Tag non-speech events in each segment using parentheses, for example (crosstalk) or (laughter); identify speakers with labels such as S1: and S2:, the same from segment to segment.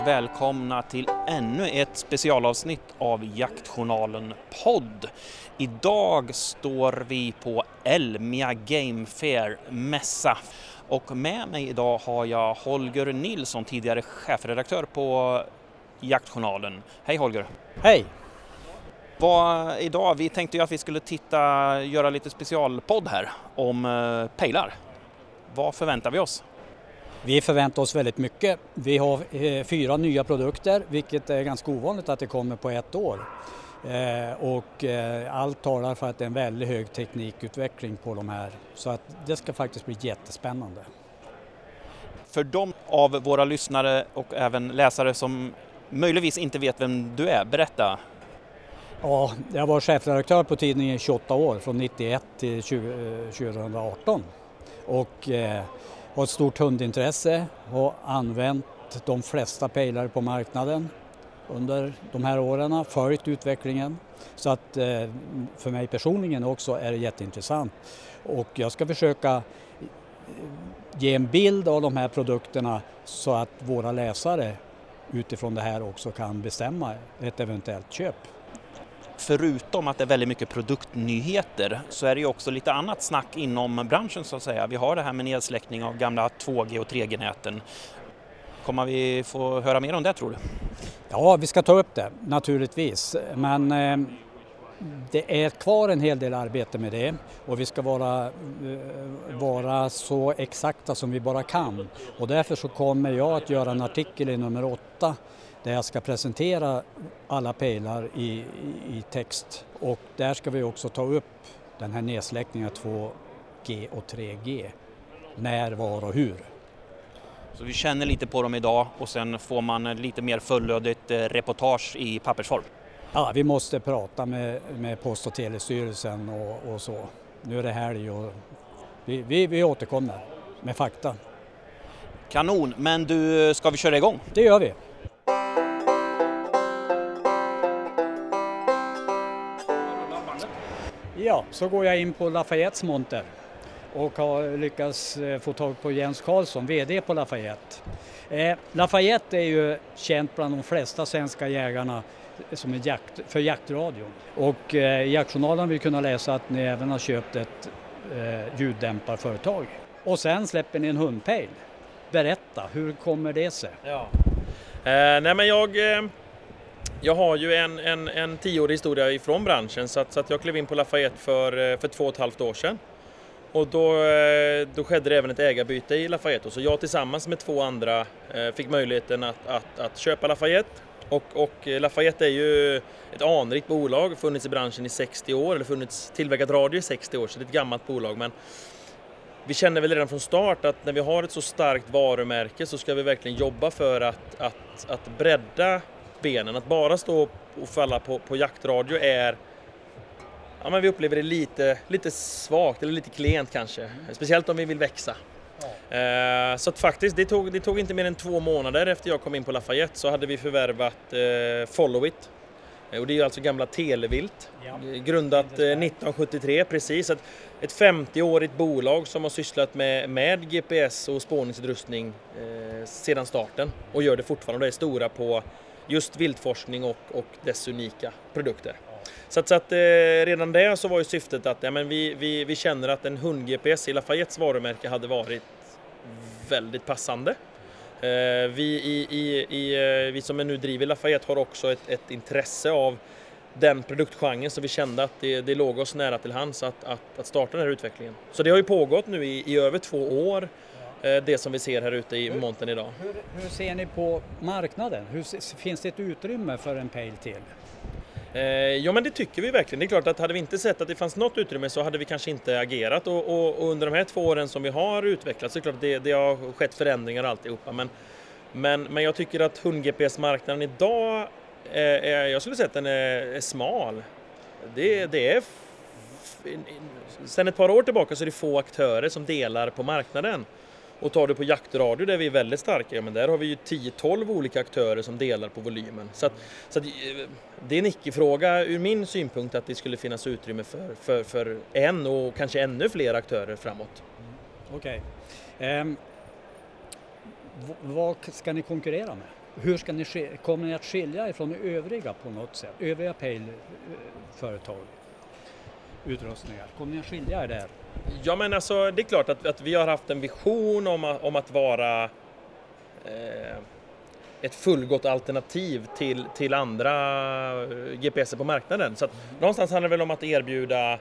S1: Och välkomna till ännu ett specialavsnitt av Jaktjournalen podd. Idag står vi på Elmia Game Fair mässa och med mig idag har jag Holger Nilsson, tidigare chefredaktör på Jaktjournalen. Hej Holger!
S2: Hej!
S1: Vad, idag, vi tänkte ju att vi skulle titta, göra lite specialpodd här om eh, pejlar. Vad förväntar vi oss?
S2: Vi förväntar oss väldigt mycket. Vi har eh, fyra nya produkter, vilket är ganska ovanligt att det kommer på ett år. Eh, och eh, allt talar för att det är en väldigt hög teknikutveckling på de här. Så att det ska faktiskt bli jättespännande.
S1: För de av våra lyssnare och även läsare som möjligtvis inte vet vem du är, berätta.
S2: Ja, jag var chefredaktör på tidningen i 28 år, från 91 till 20, 2018. Och har ett stort hundintresse, har använt de flesta pejlare på marknaden under de här åren, följt utvecklingen. Så att eh, för mig personligen också är det jätteintressant. Och jag ska försöka eh, ge en bild av de här produkterna så att våra läsare utifrån det här också kan bestämma ett eventuellt köp
S1: förutom att det är väldigt mycket produktnyheter så är det ju också lite annat snack inom branschen så att säga. Vi har det här med nedsläckning av gamla 2G och 3G-näten. Kommer vi få höra mer om det tror du?
S2: Ja, vi ska ta upp det naturligtvis, men eh, det är kvar en hel del arbete med det och vi ska vara, eh, vara så exakta som vi bara kan. Och därför så kommer jag att göra en artikel i nummer åtta där jag ska presentera alla pejlar i, i, i, text och där ska vi också ta upp den här nedsläckningen av 2G och 3G. När, var och hur.
S1: Så vi känner lite på dem idag och sen får man lite mer fullödigt eh, reportage i pappersform?
S2: Ja, vi måste prata med, med Post och telestyrelsen och, och så. Nu är det helg och vi, vi, vi återkommer med fakta.
S1: Kanon, men du, ska vi köra igång?
S2: Det gör vi. Ja, så går jag in på Lafayettes monter och har lyckats eh, få tag på Jens Karlsson, VD på Lafayette. Eh, Lafayette är ju känt bland de flesta svenska jägarna eh, som är jakt, för jaktradion. Och eh, i Jaktjournalen vill kunna läsa att ni även har köpt ett eh, ljuddämparföretag. Och sen släpper ni en hundpejl. Berätta, hur kommer det sig?
S3: Ja. Eh, nej men jag eh, jag har ju en, en, en tioårig historia ifrån branschen så att, så att jag klev in på Lafayette för, eh, för två och ett halvt år sedan. Och då, eh, då skedde det även ett ägarbyte i Lafayette så jag tillsammans med två andra eh, fick möjligheten att, att, att köpa Lafayette. Och, och eh, Lafayette är ju ett anrikt bolag, funnits i branschen i 60 år, eller funnits tillverkat radio i 60 år, så det är ett gammalt bolag. Men vi känner väl redan från start att när vi har ett så starkt varumärke så ska vi verkligen jobba för att, att, att bredda benen. Att bara stå och falla på, på jaktradio är Ja, men vi upplever det lite, lite svagt eller lite klent kanske. Speciellt om vi vill växa. Ja. Eh, så att faktiskt, det tog, det tog inte mer än två månader efter jag kom in på Lafayette så hade vi förvärvat eh, Followit. Och det är alltså gamla Televilt. Ja. Grundat eh, 1973 precis. Ett, ett 50-årigt bolag som har sysslat med, med GPS och spårningsutrustning eh, sedan starten och gör det fortfarande och är stora på just viltforskning och, och dess unika produkter. Så att, så att eh, redan där så var ju syftet att ja, men vi, vi, vi känner att en hund-GPS i Lafayettes varumärke hade varit väldigt passande. Eh, vi, i, i, i, eh, vi som nu driver Lafayette har också ett, ett intresse av den produktgenren så vi kände att det, det låg oss nära till hands att, att, att starta den här utvecklingen. Så det har ju pågått nu i, i över två år Eh, det som vi ser här ute i montern idag.
S2: Hur, hur, ser ni på marknaden? Hur, finns det ett utrymme för en pale till?
S3: Eh, ja men det tycker vi verkligen. Det är klart att hade vi inte sett att det fanns något utrymme så hade vi kanske inte agerat och, och, och under de här två åren som vi har utvecklats så är det klart att det, det har skett förändringar alltihopa. Men, men, men jag tycker att hund-GPS-marknaden idag är, är, jag skulle säga att den är, är smal. Det, det är Sen ett par år tillbaka så är det få aktörer som delar på marknaden. Och tar du på jaktradio där vi är väldigt starka, ja, men där har vi ju 10-12 olika aktörer som delar på volymen. Så, att, så att, eh, det är en icke-fråga ur min synpunkt att det skulle finnas utrymme för, för, för en och kanske ännu fler aktörer framåt. Mm.
S2: Okej. Ehm, okay. Um, vad ska ni konkurrera med? Hur ska ni, kommer ni att skilja er från övriga på något sätt? Övriga Pale-företag? Eh, Utrustningar, kommer ni att skilja er där?
S3: Ja men alltså det är klart att, att vi har haft en vision om, att- om att vara eh, ett fullgott alternativ till, till andra eh, GPSer på marknaden. Så att någonstans handlar det väl om att erbjuda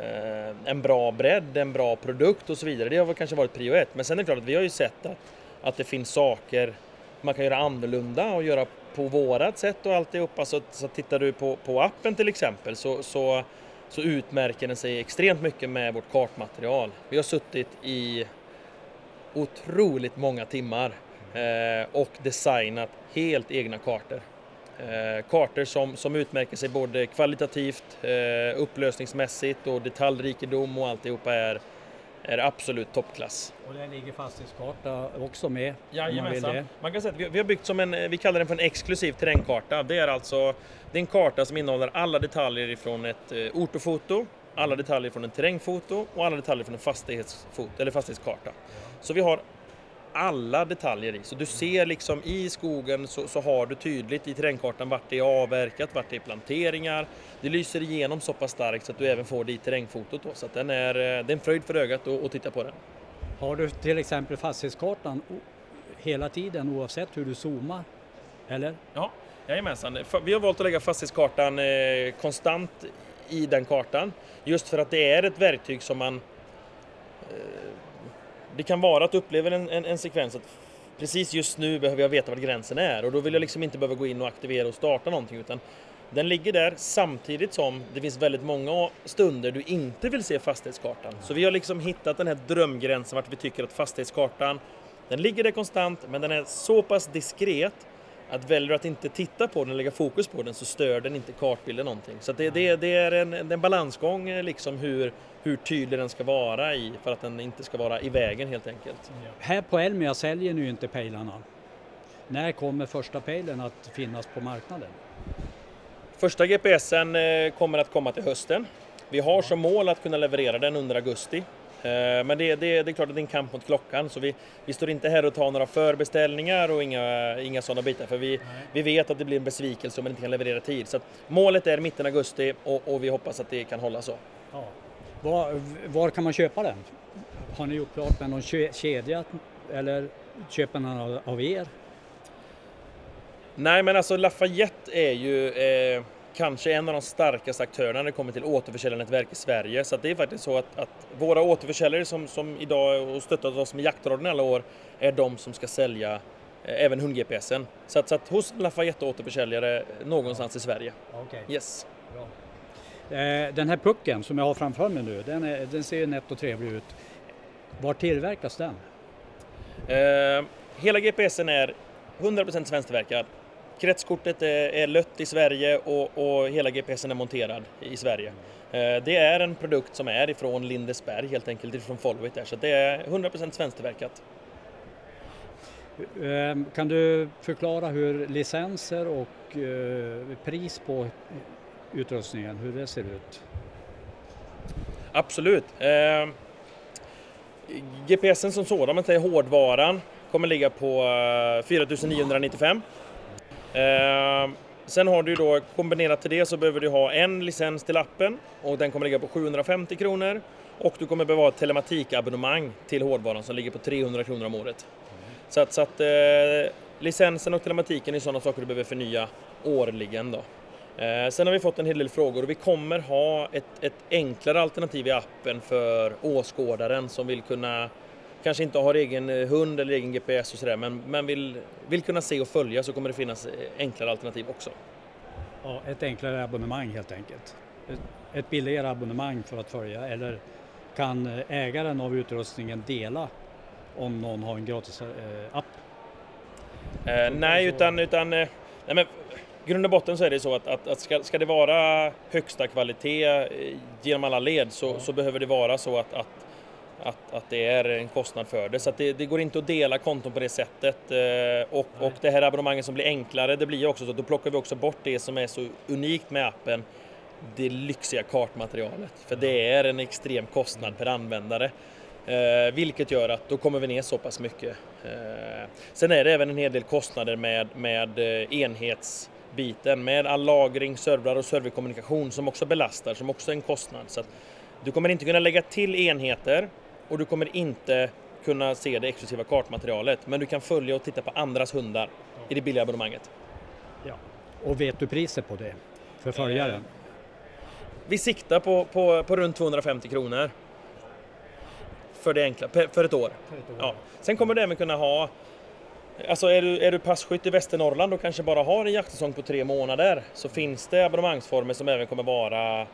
S3: eh, en bra bredd, en bra produkt och så vidare. Det har väl kanske varit prio ett. Men sen är det klart att vi har ju sett att, att det finns saker man kan göra annorlunda och göra på vårat sätt och alltihopa. Så, så tittar du på, på appen till exempel så, så, så utmärker den sig extremt mycket med vårt kartmaterial. Vi har suttit i otroligt många timmar eh, och designat helt egna kartor. Eh, kartor som, som utmärker sig både kvalitativt, eh, upplösningsmässigt och detaljrikedom och alltihopa är, är absolut toppklass.
S2: Och där ligger fastighetskarta också med? man
S3: Jajamensan.
S2: det.
S3: Man kan säga att vi, vi har byggt som en, vi kallar den för en exklusiv terrängkarta. Det är alltså det är en karta som innehåller alla detaljer ifrån ett eh, ortofoto, alla detaljer från en terrängfoto och alla detaljer från en fastighetsfoto, eller fastighetskarta. Så vi har alla detaljer i. Så du ser liksom i skogen så, så har du tydligt i terrängkartan vart det är avverkat, vart det är planteringar. Det lyser igenom så pass starkt så att du även får det i terrängfotot. Då. Så att den är, eh, det är en fröjd för ögat att att titta på den.
S2: Har du till exempel fastighetskartan hela tiden oavsett hur du zoomar? Eller?
S3: Ja, jajamensan. Vi har valt att lägga fastighetskartan eh, konstant i den kartan. Just för att det är ett verktyg som man... Det kan vara att du upplever en, en, en sekvens att precis just nu behöver jag veta var gränsen är och då vill jag liksom inte behöva gå in och aktivera och starta någonting utan den ligger där samtidigt som det finns väldigt många stunder du inte vill se fastighetskartan. Så vi har liksom hittat den här drömgränsen vart vi tycker att fastighetskartan den ligger där konstant men den är så pass diskret att väljer du att inte titta på den och lägga fokus på den så stör den inte kartbilden någonting. Så det, det, det är en, en balansgång eh, liksom hur, hur tydlig den ska vara i för att den inte ska vara i vägen helt enkelt.
S2: Här på Elmia säljer ni ju inte pejlarna. När kommer första pejlen att finnas på marknaden?
S3: Första GPSen eh, kommer att komma till hösten. Vi har som mål att kunna leverera den under augusti. Eh, Men det, det, det är klart att det är en kamp mot klockan så vi, vi står inte här och tar några förbeställningar och inga, inga sådana bitar för vi, vi vet att det blir en besvikelse om man inte kan leverera tid. Så målet är mitten augusti och, och vi hoppas att det kan hålla så.
S2: Ja. Var, var kan man köpa den? Har ni gjort klart med någon ke- kedja eller köper man av, er?
S3: Nej men alltså Lafayette är ju eh, kanske en av de starkaste aktörerna när det kommer till återförsäljarnätverk i Sverige. Så det är faktiskt så att, att våra återförsäljare som, som idag har stöttat oss med jaktradion i alla år är de som ska sälja eh, även hund-GPSen. Så att, så att hos Lafayette återförsäljare någonstans i Sverige.
S2: Okay.
S3: Yes.
S2: Eh, Den här pucken som jag har framför mig nu, den, är, den ser ju nätt och trevlig ut. Var tillverkas den?
S3: Eh, hela GPSen är 100% svensktillverkad. Kretskortet är, är lött i Sverige och, och hela GPSen är monterad i Sverige. Eh, det är en produkt som är ifrån Lindesberg helt enkelt, ifrån Followit där, så det är 100% svensktillverkat.
S2: Eh, Kan du förklara hur licenser och eh, pris på utrustningen, hur det ser ut?
S3: Absolut. Eh, GPSen som sådan, man säger hårdvaran, kommer ligga på 4995. Eh, ehm, sen har du ju då kombinerat till det så behöver du ha en licens till appen och den kommer ligga på 750 kronor. Och du kommer behöva ha ett telematikabonnemang till hårdvaran som ligger på 300 kronor om året. Så att, så att eh, licensen och telematiken är sådana saker du behöver förnya årligen då. Eh, sen har vi fått en hel del frågor och vi kommer ha ett, ett enklare alternativ i appen för åskådaren som vill kunna kanske inte har egen eh, hund eller egen GPS och sådär men, men vill, vill kunna se och följa så kommer det finnas eh, enklare alternativ också.
S2: Ja, ett enklare abonnemang helt enkelt. Ett, ett billigare abonnemang för att följa eller kan ägaren av utrustningen dela om någon har en gratis app?
S3: Eh, nej, utan, utan nej, men, grund och botten så är det så att, att, att ska, ska det vara högsta kvalitet eh, genom alla led så, så behöver det vara så att, att, att, att det är en kostnad för det. Så det, det går inte att dela konton på det sättet. Eh, och, och det här abonnemanget som blir enklare, det blir också så att då plockar vi också bort det som är så unikt med appen, det lyxiga kartmaterialet. För det är en extrem kostnad per användare. Eh, vilket gör att då kommer vi ner så pass mycket. Eh, sen är det även en hel del kostnader med, med eh, enhetsbiten, med all lagring, servrar och serverkommunikation som också belastar, som också är en kostnad. Så du kommer inte kunna lägga till enheter och du kommer inte kunna se det exklusiva kartmaterialet, men du kan följa och titta på andras hundar i det billiga abonnemanget.
S2: Ja. Och vet du priset på det för följaren? Eh,
S3: vi siktar på, på, på runt 250 kronor för det enkla, för ett år. För ett år. Ja. Sen kommer du även kunna ha Alltså är du, är du passkytt i Västernorrland och kanske bara har en jaktsäsong på tre månader så finns det abonnemangsformer som även kommer vara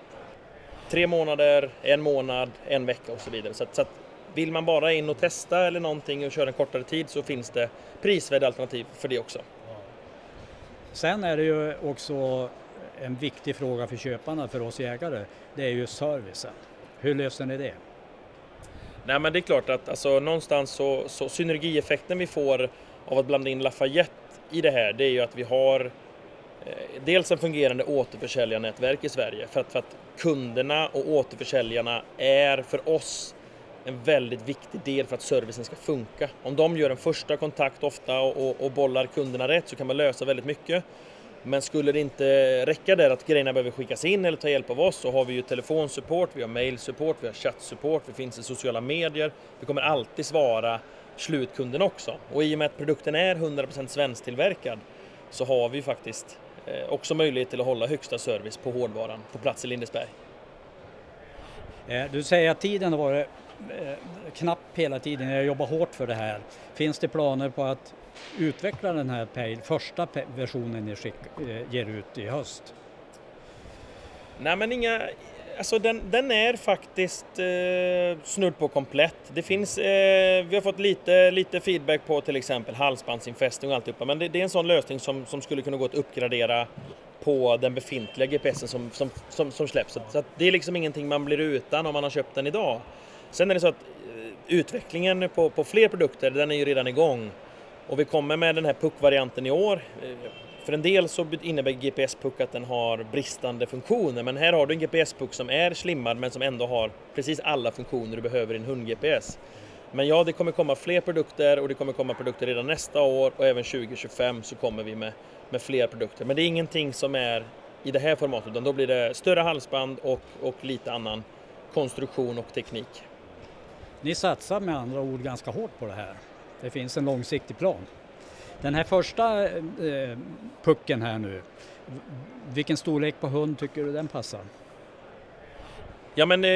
S3: tre månader, en månad, en vecka och så vidare. Så, att, så att vill man bara in och testa eller någonting och köra en kortare tid så finns det prisvärda alternativ för det också.
S2: Sen är det ju också en viktig fråga för köparna, för oss jägare, det är ju servicen. Hur löser ni det?
S3: Nej men det är klart att alltså, någonstans så, så synergieffekten vi får av att blanda in Lafayette i det här, det är ju att vi har eh, dels en fungerande återförsäljarnätverk i Sverige för att, för att kunderna och återförsäljarna är för oss en väldigt viktig del för att servicen ska funka. Om de gör en första kontakt ofta och, och, och bollar kunderna rätt så kan man lösa väldigt mycket. Men skulle det inte räcka där att grejerna behöver skickas in eller ta hjälp av oss så har vi ju telefonsupport, vi har mailsupport, vi har chattsupport, vi finns i sociala medier. Vi kommer alltid svara slutkunden också. Och i och med att produkten är 100% svensktillverkad så har vi faktiskt eh, också möjlighet till att hålla högsta service på hårdvaran på plats i Lindesberg.
S2: Eh, du säger att tiden har varit eh, knapp hela tiden, jag jobbar hårt för det här. Finns det planer på att utveckla den här Pale, första versionen ni skick, ger ut i höst?
S3: Nej men inga, alltså den, den är faktiskt eh, snudd på komplett. Det finns, eh, vi har fått lite, lite feedback på till exempel halsbandsinfästning och alltihopa men det, det är en sån lösning som, som skulle kunna gå att uppgradera på den befintliga GPSen som, som, som, som släpps. Så det är liksom ingenting man blir utan om man har köpt den idag. Sen är det så att eh, utvecklingen på, på fler produkter, den är ju redan igång. Och vi kommer med den här puckvarianten i år. Eh, för en del så innebär GPS-puck att den har bristande funktioner, men här har du en GPS-puck som är slimmad men som ändå har precis alla funktioner du behöver i en hund-GPS. Men ja, det kommer komma fler produkter och det kommer komma produkter redan nästa år och även 2025 så kommer vi med, med fler produkter. Men det är ingenting som är i det här formatet utan då blir det större halsband och, och lite annan konstruktion och teknik.
S2: Ni satsar med andra ord ganska hårt på det här. Det finns en långsiktig plan. Den här första eh, pucken här nu, vilken storlek på hund tycker du den passar?
S3: Ja men eh,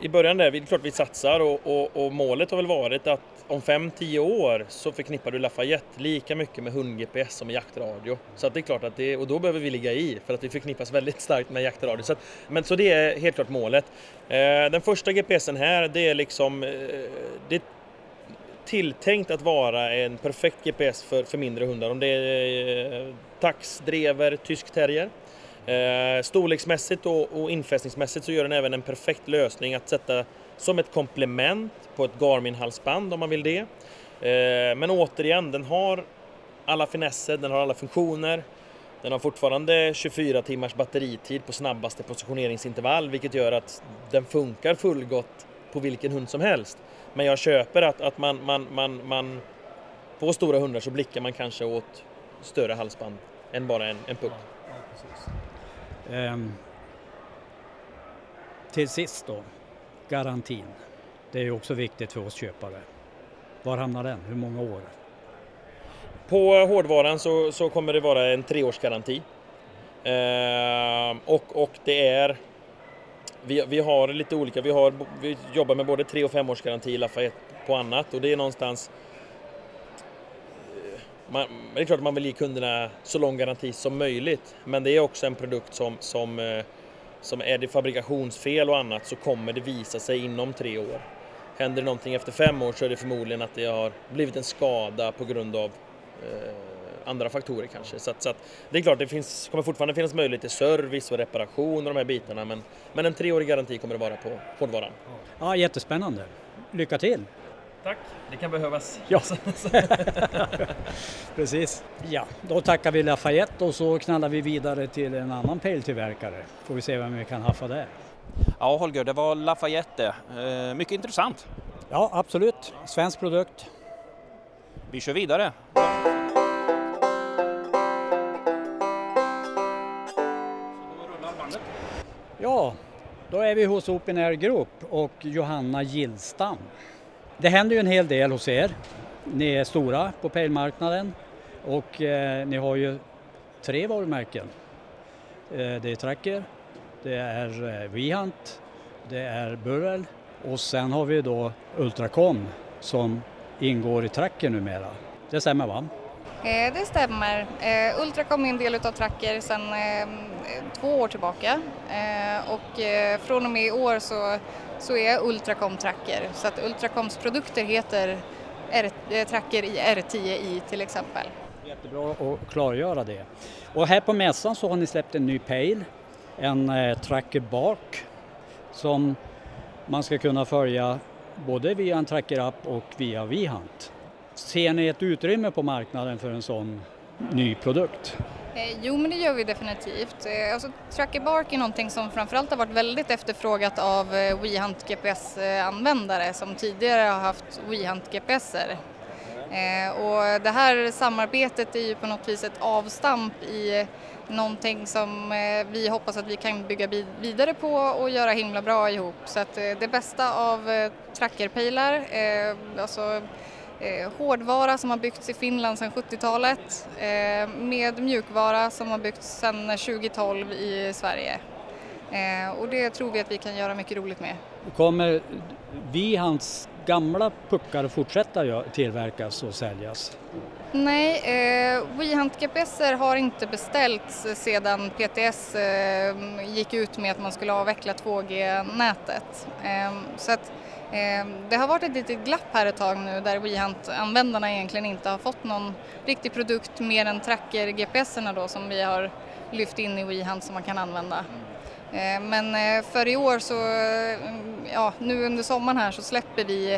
S3: i början där, det är klart vi satsar och, och, och målet har väl varit att om 5-10 år så förknippar du Lafayette lika mycket med hund-GPS som med jaktradio. Så att det är klart att det, och då behöver vi ligga i för att vi förknippas väldigt starkt med jaktradio. Så, att, men, så det är helt klart målet. Eh, den första GPSen här, det är liksom, eh, det tilltänkt att vara en perfekt GPS för, för mindre hundar. Om det är eh, tax, drever, tysk terrier. Eh, storleksmässigt och, och infästningsmässigt så gör den även en perfekt lösning att sätta som ett komplement på ett Garmin-halsband om man vill det. Eh, men återigen, den har alla finesser, den har alla funktioner. Den har fortfarande 24 timmars batteritid på snabbaste positioneringsintervall vilket gör att den funkar fullgott på vilken hund som helst. Men jag köper att, att man, man, man, man på stora hundar så blickar man kanske åt större halsband än bara en, en puck. Ja, um,
S2: till sist då, garantin. Det är också viktigt för oss köpare. Var hamnar den? Hur många år?
S3: På hårdvaran så, så kommer det vara en treårsgaranti. Uh, och, och det är vi, vi har lite olika, vi, har, vi jobbar med både tre och femårsgaranti i Lafayette på annat och det är någonstans eh, man, det är klart att man vill ge kunderna så lång garanti som möjligt men det är också en produkt som, som, eh, som är det fabrikationsfel och annat så kommer det visa sig inom tre år. Händer det någonting efter fem år så är det förmodligen att det har blivit en skada på grund av eh, andra faktorer kanske. Så, att, så att, det är klart, det finns, kommer fortfarande finnas möjlighet till service och reparation och de här bitarna men, men en treårig garanti kommer det vara på hårdvaran.
S2: Ja, jättespännande. Lycka till!
S3: Tack, det kan behövas.
S2: Ja. (laughs) Precis. Ja, då tackar vi Lafayette och så knallar vi vidare till en annan pejltillverkare. Får vi se vem vi kan haffa där.
S1: Ja Holger, det var Lafayette. Eh, mycket intressant.
S2: Ja, absolut. Svensk produkt.
S1: Vi kör vidare.
S2: Ja, då är vi hos Open Air Group och Johanna Gillstam. Det händer ju en hel del hos er. Ni är stora på pejlmarknaden och eh, ni har ju tre varumärken. Eh, det är Tracker, det är eh, Vihant, det är Burrell och sen har vi då Ultracom som ingår i Tracker numera. Det stämmer va?
S4: Eh, det stämmer. Eh, Ultracom är en del av Tracker sedan eh, två år tillbaka eh, och eh, från och med i år så, så är Ultracom Tracker så att Ultracoms produkter heter R, eh, Tracker i R10i till exempel.
S2: Jättebra att klargöra det. Och här på mässan så har ni släppt en ny pejl, en Tracker Bark som man ska kunna följa både via en Tracker-app och via Vihunt. Ser ni ett utrymme på marknaden för en sån ny produkt?
S4: Eh, jo, men det gör vi definitivt. Eh, alltså, Tracker Bark är någonting som framförallt har varit väldigt efterfrågat av eh, WeHunt GPS-användare som tidigare har haft WeHunt GPSer. Och det här samarbetet är ju på något vis ett avstamp i någonting som vi hoppas att vi kan bygga vidare på och göra himla bra ihop. Så att det bästa av trackerpejlar, alltså eh, hårdvara som har byggts i Finland sedan 70-talet eh, med mjukvara som har byggts sedan 2012 i Sverige. Eh, och det tror vi att vi kan göra mycket roligt med.
S2: Kommer vi hans gamla puckar fortsätta tillverkas och säljas?
S4: Nej, eh, WeHunt GPSer har inte beställts sedan PTS eh, gick ut med att man skulle avveckla 2G-nätet. Eh, så att Ehm, det har varit ett litet glapp här ett tag nu där WeHunt-användarna egentligen inte har fått någon riktig produkt mer än tracker-GPSerna då som vi har lyft in i WeHunt som man kan använda. Ehm, men eh, för i år så, eh, ja nu under sommaren här så släpper vi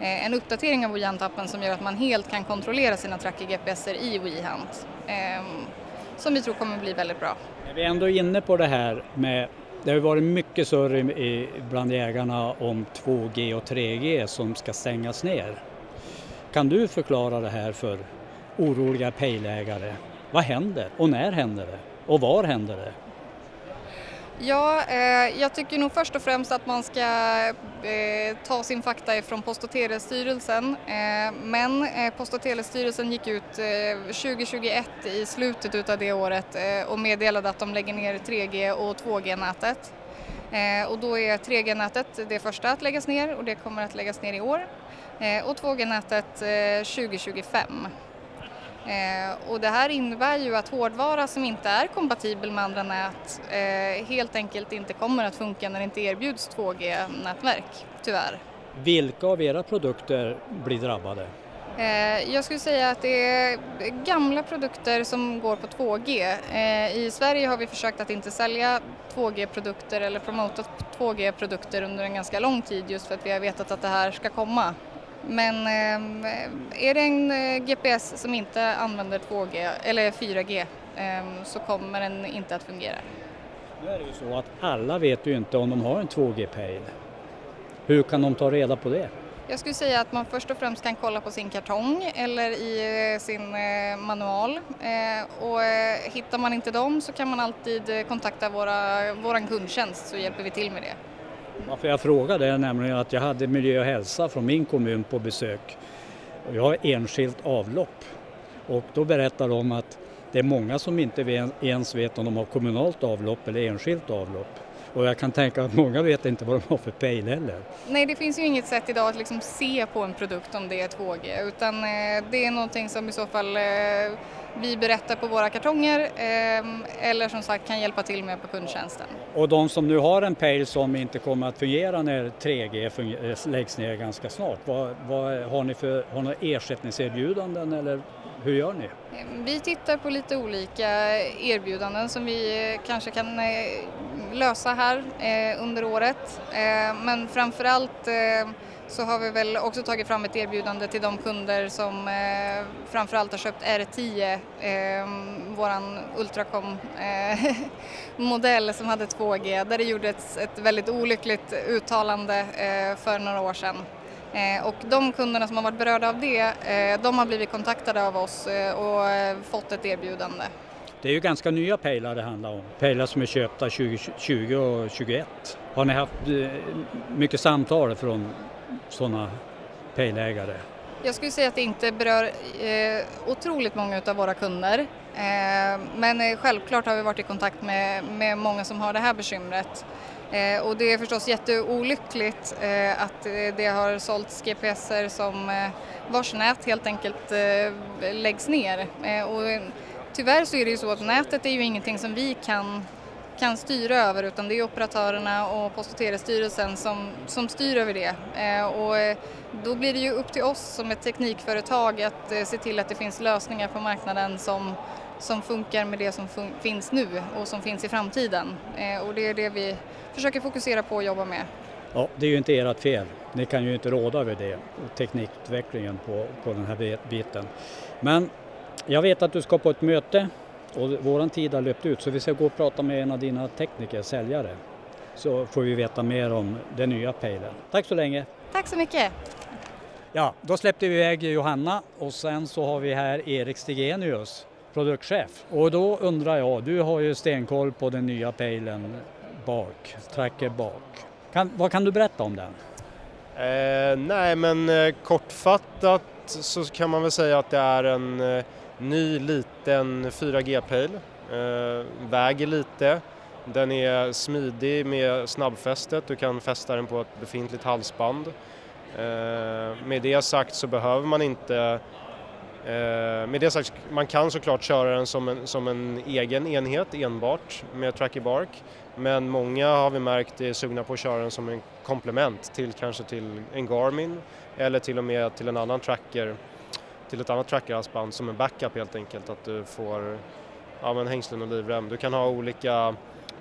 S4: eh, en uppdatering av WeHunt-appen som gör att man helt kan kontrollera sina tracker-GPSer i WeHunt. Ehm, som vi tror kommer bli väldigt bra.
S2: Är Vi ändå inne på det här med det har varit mycket surr bland jägarna om 2G och 3G som ska stängas ner. Kan du förklara det här för oroliga pejlägare? Vad händer och när händer det och var händer det?
S4: Ja, eh, jag tycker nog först och främst att man ska eh, ta sin fakta ifrån Post och telestyrelsen. Eh, men eh, Post och telestyrelsen gick ut eh, 2021 i slutet av det året eh, och meddelade att de lägger ner 3G och 2G-nätet. Eh, och då är 3G-nätet det första att läggas ner och det kommer att läggas ner i år. Eh, och 2G-nätet 2025. Eh, och det här innebär ju att hårdvara som inte är kompatibel med andra nät eh, helt enkelt inte kommer att funka när det inte erbjuds 2G-nätverk, tyvärr.
S2: Vilka av era produkter blir drabbade?
S4: Eh, jag skulle säga att det är gamla produkter som går på 2G. Eh, I Sverige har vi försökt att inte sälja 2G-produkter eller promota 2G-produkter under en ganska lång tid just för att vi har vetat att det här ska komma. Men eh, är det en eh, GPS som inte använder 2G eller 4G eh, så kommer den inte att fungera.
S2: Nu är det ju så att alla vet ju inte om de har en 2G-pejl. Hur kan de ta reda på det?
S4: Jag skulle säga att man först och främst kan kolla på sin kartong eller i sin manual och hittar man inte dem så kan man alltid kontakta våra, våran kundtjänst så hjälper vi till med det.
S2: Varför jag frågade är nämligen att jag hade miljö och hälsa från min kommun på besök. Jag har enskilt avlopp och då berättar de att det är många som inte ens vet om de har kommunalt avlopp eller enskilt avlopp. Och jag kan tänka att många vet inte vad de har för pejl heller.
S4: Nej, det finns ju inget sätt idag att liksom se på en produkt om det är 2G utan eh, det är någonting som i så fall eh, vi berättar på våra kartonger eh, eller som sagt kan hjälpa till med på kundtjänsten.
S2: Och de som nu har en pejl som inte kommer att fungera när 3G läggs ner ganska snart, vad, vad har ni för har ni ersättningserbjudanden eller hur gör ni?
S4: Vi tittar på lite olika erbjudanden som vi kanske kan lösa här eh, under året. Eh, men framförallt eh, så har vi väl också tagit fram ett erbjudande till de kunder som eh, framförallt har köpt R10, eh, våran Ultracom eh, (laughs) som hade 2G, där det gjordes ett väldigt olyckligt uttalande eh, för några år sedan. Eh, och de kunderna som har varit berörda av det, eh, de har blivit kontaktade av oss eh, och fått ett erbjudande.
S2: Det är ju ganska nya pejlar det handlar om, pejlar som är köpta 2020 och 2021. Har ni haft mycket samtal från sådana pejlägare?
S4: Jag skulle säga att det inte berör eh, otroligt många av våra kunder. Eh, men eh, självklart har vi varit i kontakt med, med många som har det här bekymret. Eh, och det är förstås jätteolyckligt eh, att eh, det har sålts GPSer som eh, vars nät helt enkelt eh, läggs ner. och tyvärr så är det ju så att nätet är ju ingenting som vi kan kan styra över utan det är operatörerna och Post och telestyrelsen som, som styr över det. Eh, och eh, då blir det ju upp till oss som ett teknikföretag att eh, se till att det finns lösningar på marknaden som, som funkar med det som fun finns nu och som finns i framtiden. Eh, och det är det vi försöker fokusera på och jobba med.
S2: Ja, det är ju inte ert fel. Ni kan ju inte råda över det, teknikutvecklingen på, på den här biten. Men jag vet att du ska på ett möte och våran tid har löpt ut så vi ska gå och prata med en av dina tekniker, säljare. Så får vi veta mer om den nya pejlen. Tack så länge!
S4: Tack så mycket!
S2: Ja, då släppte vi iväg Johanna och sen så har vi här Erik Stigenius, produktchef. Och då undrar jag, du har ju stenkoll på den nya pejlen Bark, Tracker Bark. Kan, vad kan du berätta om den?
S5: Eh, nej men eh, kortfattat så kan man väl säga att det är en eh, ny liten 4G-pejl, eh, väger lite, den är smidig med snabbfästet, du kan fästa den på ett befintligt halsband. Eh, med det sagt så behöver man inte eh, med det sagt, man kan såklart köra den som en, som en egen enhet enbart med Tracky Bark. Men många har vi märkt är sugna på att köra den som en komplement till kanske till en Garmin eller till och med till en annan tracker till ett annat trackerhalsband som en backup helt enkelt. Att du får ja, men hängslen och livrem. Du kan ha olika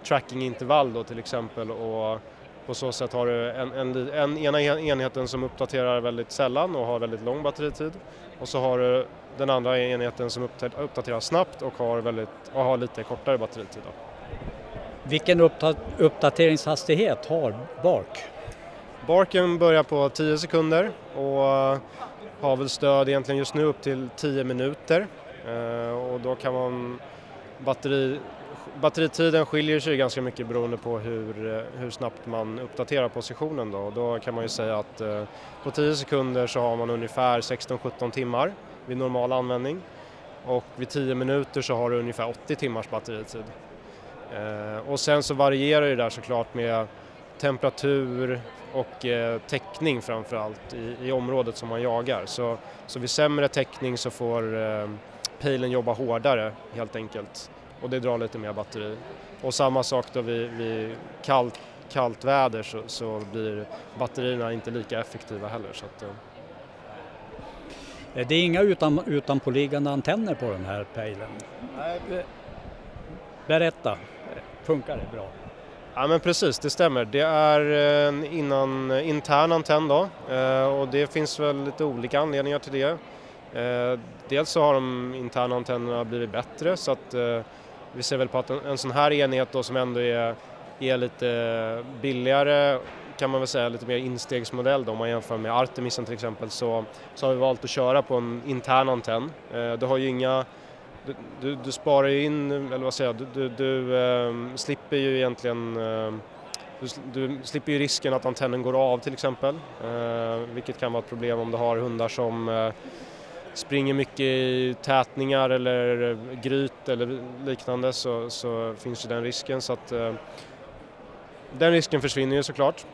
S5: trackingintervall då till exempel och på så sätt har du en, en, en, ena enheten som uppdaterar väldigt sällan och har väldigt lång batteritid och så har du den andra enheten som uppdaterar snabbt och har, väldigt, och har lite kortare batteritid. Då.
S2: Vilken uppdateringshastighet har Bark?
S5: Barken börjar på 10 sekunder och har väl stöd egentligen just nu upp till 10 minuter eh, och då kan man batteri, batteritiden skiljer sig ganska mycket beroende på hur, eh, hur snabbt man uppdaterar positionen då. Och då kan man ju säga att eh, på 10 sekunder så har man ungefär 16-17 timmar vid normal användning och vid 10 minuter så har du ungefär 80 timmars batteritid. Eh, och sen så varierar det där såklart med temperatur, och eh, täckning framförallt i, i området som man jagar. Så, så vid sämre täckning så får eh, pejlen jobba hårdare helt enkelt och det drar lite mer batteri. Och samma sak då vid, vid kallt, kallt väder så, så blir batterierna inte lika effektiva heller. Så att, eh.
S2: Det är inga utan, utanpåliggande antenner på den här pejlen? Berätta, funkar det bra?
S5: Ja men precis, det stämmer. Det är en innan, eh, intern antenn då eh, och det finns väl lite olika anledningar till det. Dels så har de interna antennerna blivit bättre så att vi ser väl på att en, sån här enhet då som ändå är, är lite billigare kan man väl säga lite mer instegsmodell då om man jämför med Artemisen till exempel så, så har vi valt att köra på en intern antenn. det har ju inga du, du, du, sparar ju in, eller vad säger jag, du, du eh, slipper ju egentligen eh, du, slipper ju risken att antennen går av till exempel, eh, vilket kan vara ett problem om du har hundar som eh, springer mycket i tätningar eller eh, gryt eller liknande så, så finns ju den risken så att eh, den risken försvinner ju såklart.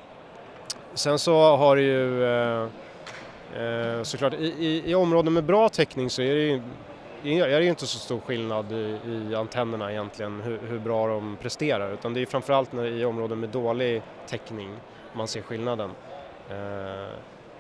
S5: Sen så har du ju eh, eh, såklart i, i, i områden med bra täckning så är det ju är det ju inte så stor skillnad i, i antennerna egentligen hur, hur, bra de presterar utan det är framförallt när, i områden med dålig täckning man ser skillnaden. Eh,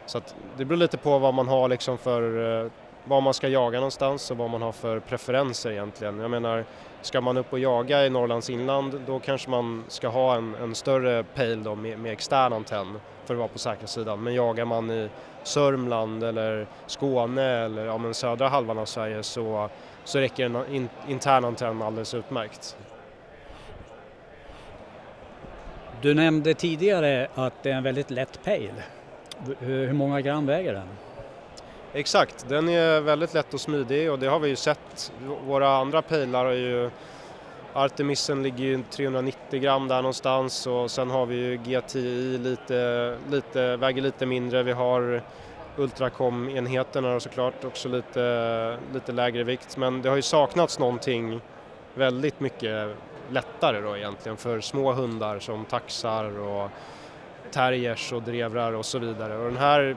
S5: så att det beror lite på vad man har liksom för, eh, var man ska jaga någonstans och vad man har för preferenser egentligen. Jag menar, ska man upp och jaga i Norrlands inland då kanske man ska ha en, en större pejl då med, med extern antenn för att vara på säkra sidan. Men jagar man i Sörmland eller Skåne eller ja, men södra halvan av Sverige så, så räcker en in, intern antenn alldeles utmärkt.
S2: Du nämnde tidigare att det är en väldigt lätt pejl. Hur många gram väger den?
S5: Exakt, den är väldigt lätt och smidig och det har vi ju sett. Våra andra pejlar är ju Artemisen ligger ju 390 gram där någonstans och sen har vi ju GTI lite, lite, väger lite mindre. Vi har Ultracom-enheterna såklart också lite, lite lägre vikt men det har ju saknats någonting väldigt mycket lättare då egentligen för små hundar som taxar och terriers och drevrar och så vidare. Och den här,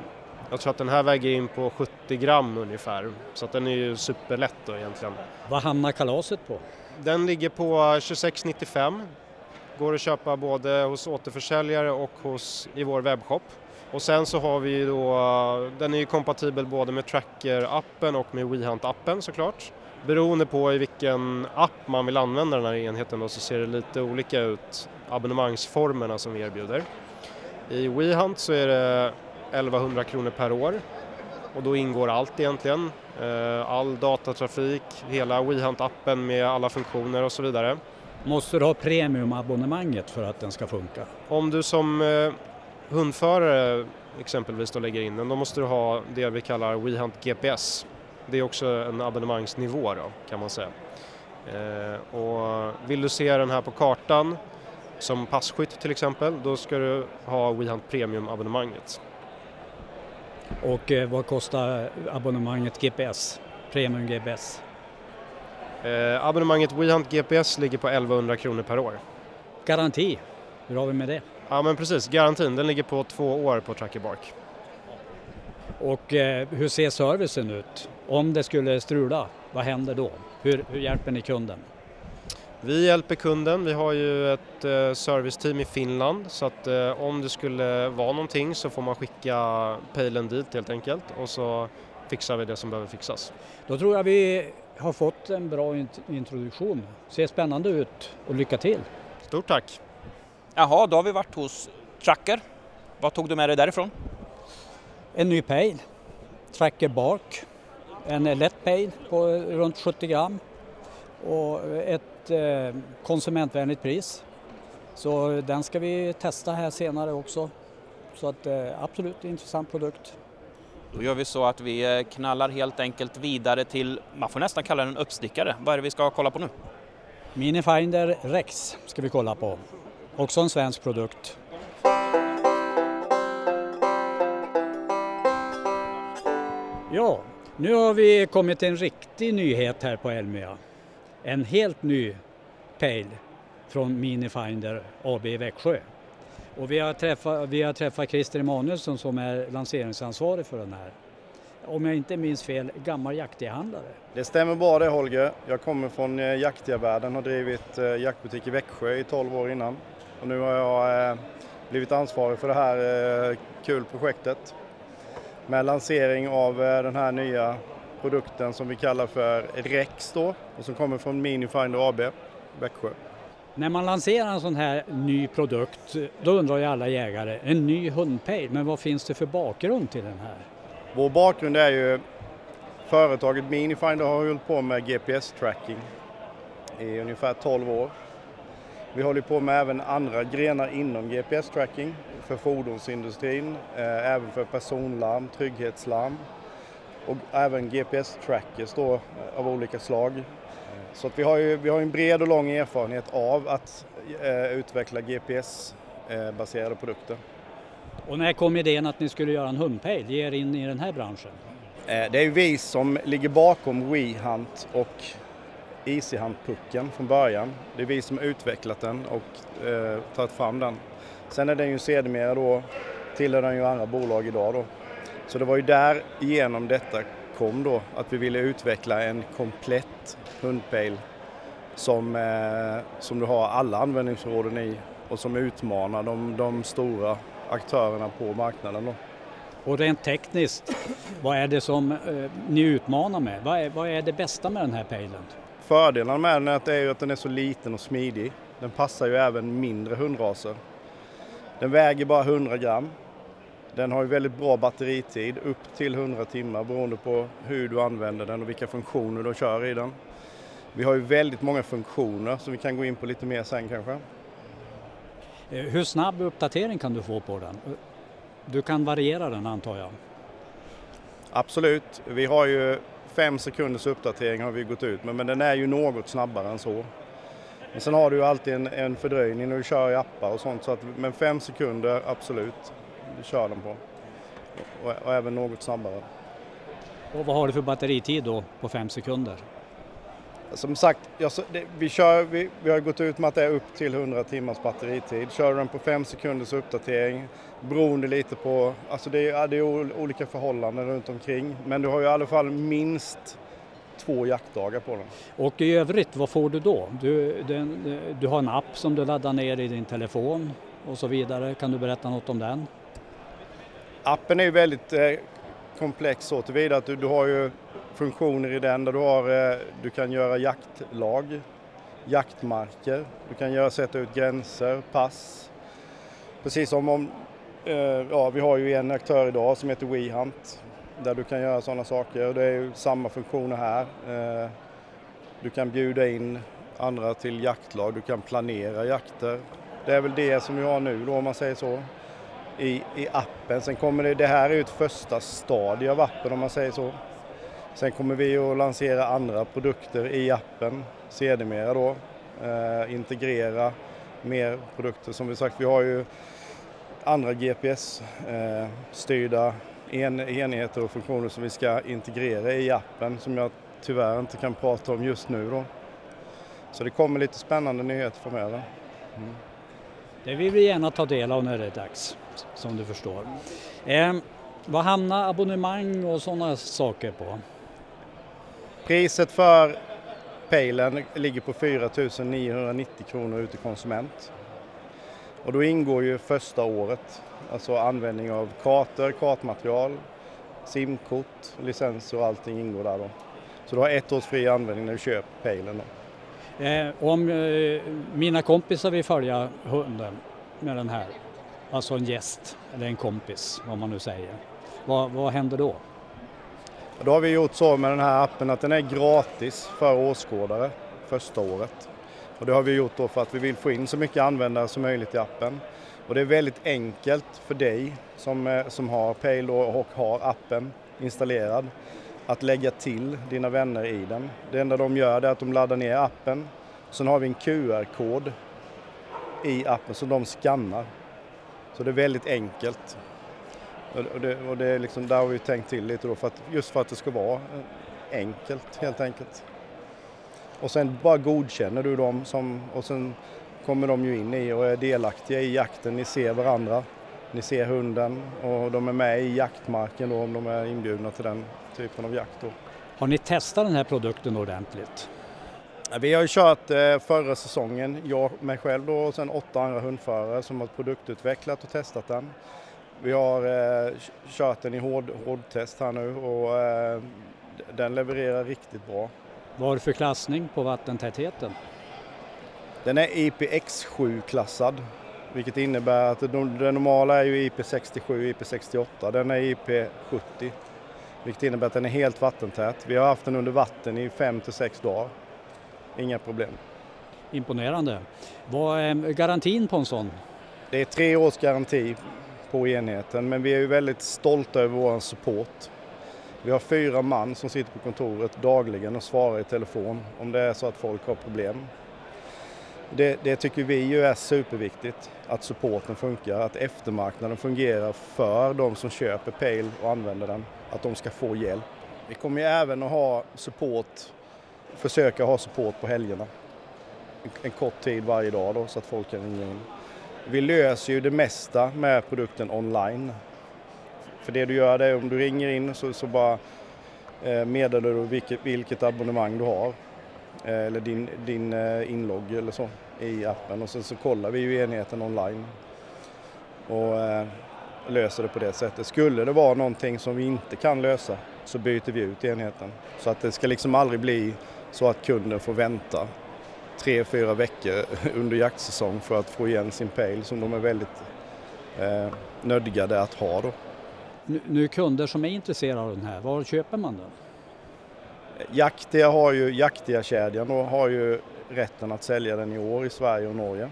S5: jag tror att den här väger in på 70 gram ungefär så att den är ju superlätt då egentligen.
S2: Vad hamnar kalaset på?
S5: Den ligger på 26,95. Går att köpa både hos återförsäljare och hos, i vår webbshop. Och sen så har vi då, den är ju kompatibel både med Tracker-appen och med WeHunt-appen såklart. Beroende på i vilken app man vill använda den här enheten då, så ser det lite olika ut, abonnemangsformerna som vi erbjuder. I WeHunt så är det 1100 kronor per år och då ingår allt egentligen. Eh, all datatrafik, hela WeHunt-appen med alla funktioner och så vidare.
S2: Måste du ha premiumabonnemanget för att den ska funka?
S5: Om du som eh, hundförare exempelvis då lägger in den, då måste du ha det vi kallar WeHunt GPS. Det är också en abonnemangsnivå då, kan man säga. Eh, och vill du se den här på kartan som passkytt till exempel, då ska du ha WeHunt Premium-abonnemanget.
S2: Och eh, vad kostar abonnemanget GPS, Premium GPS?
S5: Eh, abonnemanget WeHunt GPS ligger på 1100 kronor per år.
S2: Garanti, hur har vi med det?
S5: Ja men precis, garantin den ligger på två år på Tracker Bark.
S2: Och eh, hur ser servicen ut? Om det skulle strula, vad händer då? Hur, hur hjälper ni kunden?
S5: Vi hjälper kunden, vi har ju ett eh, serviceteam i Finland så att eh, om det skulle vara någonting så får man skicka pejlen dit helt enkelt och så fixar vi det som behöver fixas.
S2: Då tror jag vi har fått en bra introduktion. Ser spännande ut och lycka till!
S5: Stort tack!
S1: Jaha, då har vi varit hos Tracker. Vad tog du med dig därifrån?
S2: En ny pejl, Tracker Bark, en lätt pejl på runt 70 gram och ett eh, konsumentvänligt pris. Så den ska vi testa här senare också. Så att eh, absolut intressant produkt.
S1: Då gör vi så att vi eh, knallar helt enkelt vidare till, man får nästan kalla den uppstickare. Vad är det vi ska kolla på nu?
S2: Minifinder Rex ska vi kolla på. Också en svensk produkt. Ja, nu har vi kommit till en riktig nyhet här på Elmia. En helt ny pejl från Minifinder AB i Växjö. Och vi har träffat, vi har träffat Christer Emanuelsson som är lanseringsansvarig för den här. Om jag inte minns fel, gammal jakthandlare.
S6: Det stämmer bra det Holger. Jag kommer från eh, jaktiavärlden och har drivit eh, jaktbutik i Växjö i 12 år innan. Och nu har jag eh, blivit ansvarig för det här eh, kul projektet med lansering av den här nya produkten som vi kallar för Rex då och som kommer från Minifinder AB, Växjö.
S2: När man lanserar en sån här ny produkt, då undrar ju alla jägare, en ny hundpejl, men vad finns det för bakgrund till den här?
S6: Vår bakgrund är ju företaget Minifinder har hållit på med GPS-tracking i ungefär 12 år. Vi håller på med även andra grenar inom GPS-tracking för fordonsindustrin, eh, även för personlarm, trygghetslarm och även GPS-trackers då eh, av olika slag. Så att vi har ju vi har en bred och lång erfarenhet av att eh, utveckla GPS-baserade produkter.
S2: Och när kom idén att ni skulle göra en hundpejl, ge er in i den här branschen?
S6: Eh, det är vi som ligger bakom WeHunt och EasyHunt-pucken från början. Det är vi som har utvecklat den och eh, tagit fram den. Sen är den ju sedermera då, tillhör den ju andra bolag idag då. Så det var ju där genom detta kom då att vi ville utveckla en komplett hundpejl som, eh, som du har alla användningsområden i och som utmanar de, de stora aktörerna på marknaden. Då.
S2: Och rent tekniskt, vad är det som eh, ni utmanar med? Vad är, vad är det bästa med den här pejlen?
S6: Fördelarna med den är att, är att den är så liten och smidig. Den passar ju även mindre hundraser. Den väger bara 100 gram. Den har ju väldigt bra batteritid, upp till 100 timmar beroende på hur du använder den och vilka funktioner du kör i den. Vi har ju väldigt många funktioner som vi kan gå in på lite mer sen kanske.
S2: Eh, hur snabb uppdatering kan du få på den? Du kan variera den antar jag?
S6: Absolut, vi har ju fem sekunders uppdatering har vi gått ut med men den är ju något snabbare än så. Men sen har du ju alltid en, en fördröjning när du kör i appar och sånt så att, men fem sekunder absolut, kör den på. Och, och även något snabbare.
S2: Och vad har du för batteritid då på fem sekunder?
S6: Som sagt, jag, det, vi, kör, vi, vi har gått ut med att det är upp till 100 timmars batteritid. Kör du den på fem sekunders uppdatering, beroende lite på, alltså det, är, det är olika förhållanden runt omkring. Men du har ju i alla fall minst två jaktdagar på den.
S2: Och i övrigt, vad får du då? Du, den, du har en app som du laddar ner i din telefon och så vidare. Kan du berätta något om den?
S6: Appen är ju väldigt eh, komplex så tillvida att du, du har ju funktioner i den där du, har, eh, du kan göra jaktlag, jaktmarker, du kan göra, sätta ut gränser, pass. Precis som om, eh, ja vi har ju en aktör idag som heter WeHunt där du kan göra sådana saker. och Det är ju samma funktioner här. Du kan bjuda in andra till jaktlag, du kan planera jakter. Det är väl det som vi har nu då om man säger så i, i appen. Sen kommer det, det här är ju ett första stadie av appen om man säger så. Sen kommer vi att lansera andra produkter i appen sedermera då. Eh, integrera mer produkter. Som vi sagt, vi har ju andra GPS-styrda eh, en, enheter och funktioner som vi ska integrera i appen som jag tyvärr inte kan prata om just nu då. Så det kommer lite spännande nyheter framöver. Mm.
S2: Det vill vi gärna ta del av när det är dags, som du förstår. Eh, vad hamnar abonnemang och sådana saker på?
S6: Priset för Pejlen ligger på 4 990 kronor ut till konsument. Och då ingår ju första året, alltså användning av kartor, kartmaterial, simkort, licenser och allting ingår där då. Så du har ett års fri användning när du köper Pejlen.
S2: Eh, om eh, mina kompisar vill följa hunden med den här, alltså en gäst eller en kompis, vad man nu säger, vad, vad händer då?
S6: Då har vi gjort så med den här appen att den är gratis för åskådare första året. Och det har vi gjort då för att vi vill få in så mycket användare som möjligt i appen. Och det är väldigt enkelt för dig som, eh, som har Pale och har appen installerad att lägga till dina vänner i den. Det enda de gör är att de laddar ner appen. Sen har vi en QR-kod i appen som de skannar. Så det är väldigt enkelt. Och det, och det är liksom, där har vi tänkt till lite då, för att, just för att det ska vara eh, enkelt helt enkelt. Och sen bara godkänner du dem som, och sen kommer de ju in i och är delaktiga i jakten. Ni ser varandra, ni ser hunden och de är med i jaktmarken då om de är inbjudna till den typen av jakt. Då.
S2: Har ni testat den här produkten ordentligt?
S6: Vi har ju kört eh, förra säsongen, jag mig själv då, och sen åtta andra hundförare som har produktutvecklat och testat den. Vi har eh, kört den i hård, hårdtest här nu och eh, den levererar riktigt bra.
S2: Vad har du för klassning på vattentätheten?
S6: Den är IPX7-klassad, vilket innebär att det normala är ju IP67 och IP68. Den är IP70, vilket innebär att den är helt vattentät. Vi har haft den under vatten i 5 till 6 dagar. Inga problem.
S2: Imponerande. Vad är garantin på en sån?
S6: Det är tre års garanti på enheten men vi är ju väldigt stolta över vår support. Vi har fyra man som sitter på kontoret dagligen och svarar i telefon om det är så att folk har problem. Det, det, tycker vi ju är superviktigt, att supporten funkar, att eftermarknaden fungerar för de som köper Pale och använder den, att de ska få hjälp. Vi kommer ju även att ha support, försöka ha support på helgerna. En kort tid varje dag då så att folk kan ringa in. Vi löser ju det mesta med produkten online. För det du gör det är om du ringer in så, så bara eh, meddelar du vilket, vilket abonnemang du har. Eh, eller din, din eh, inlogg eller så i appen och sen så kollar vi ju enheten online. Och eh, löser det på det sättet. Skulle det vara någonting som vi inte kan lösa så byter vi ut enheten. Så att det ska liksom aldrig bli så att kunden får vänta tre, fyra veckor (laughs) under jaktsäsong för att få igen sin pale som de är väldigt eh, nödgade att ha. Då.
S2: Nu, kunder som är intresserade av den här, var köper man den?
S6: Jaktia har ju, Jaktia-kedjan har ju rätten att sälja den i år i Sverige och Norge.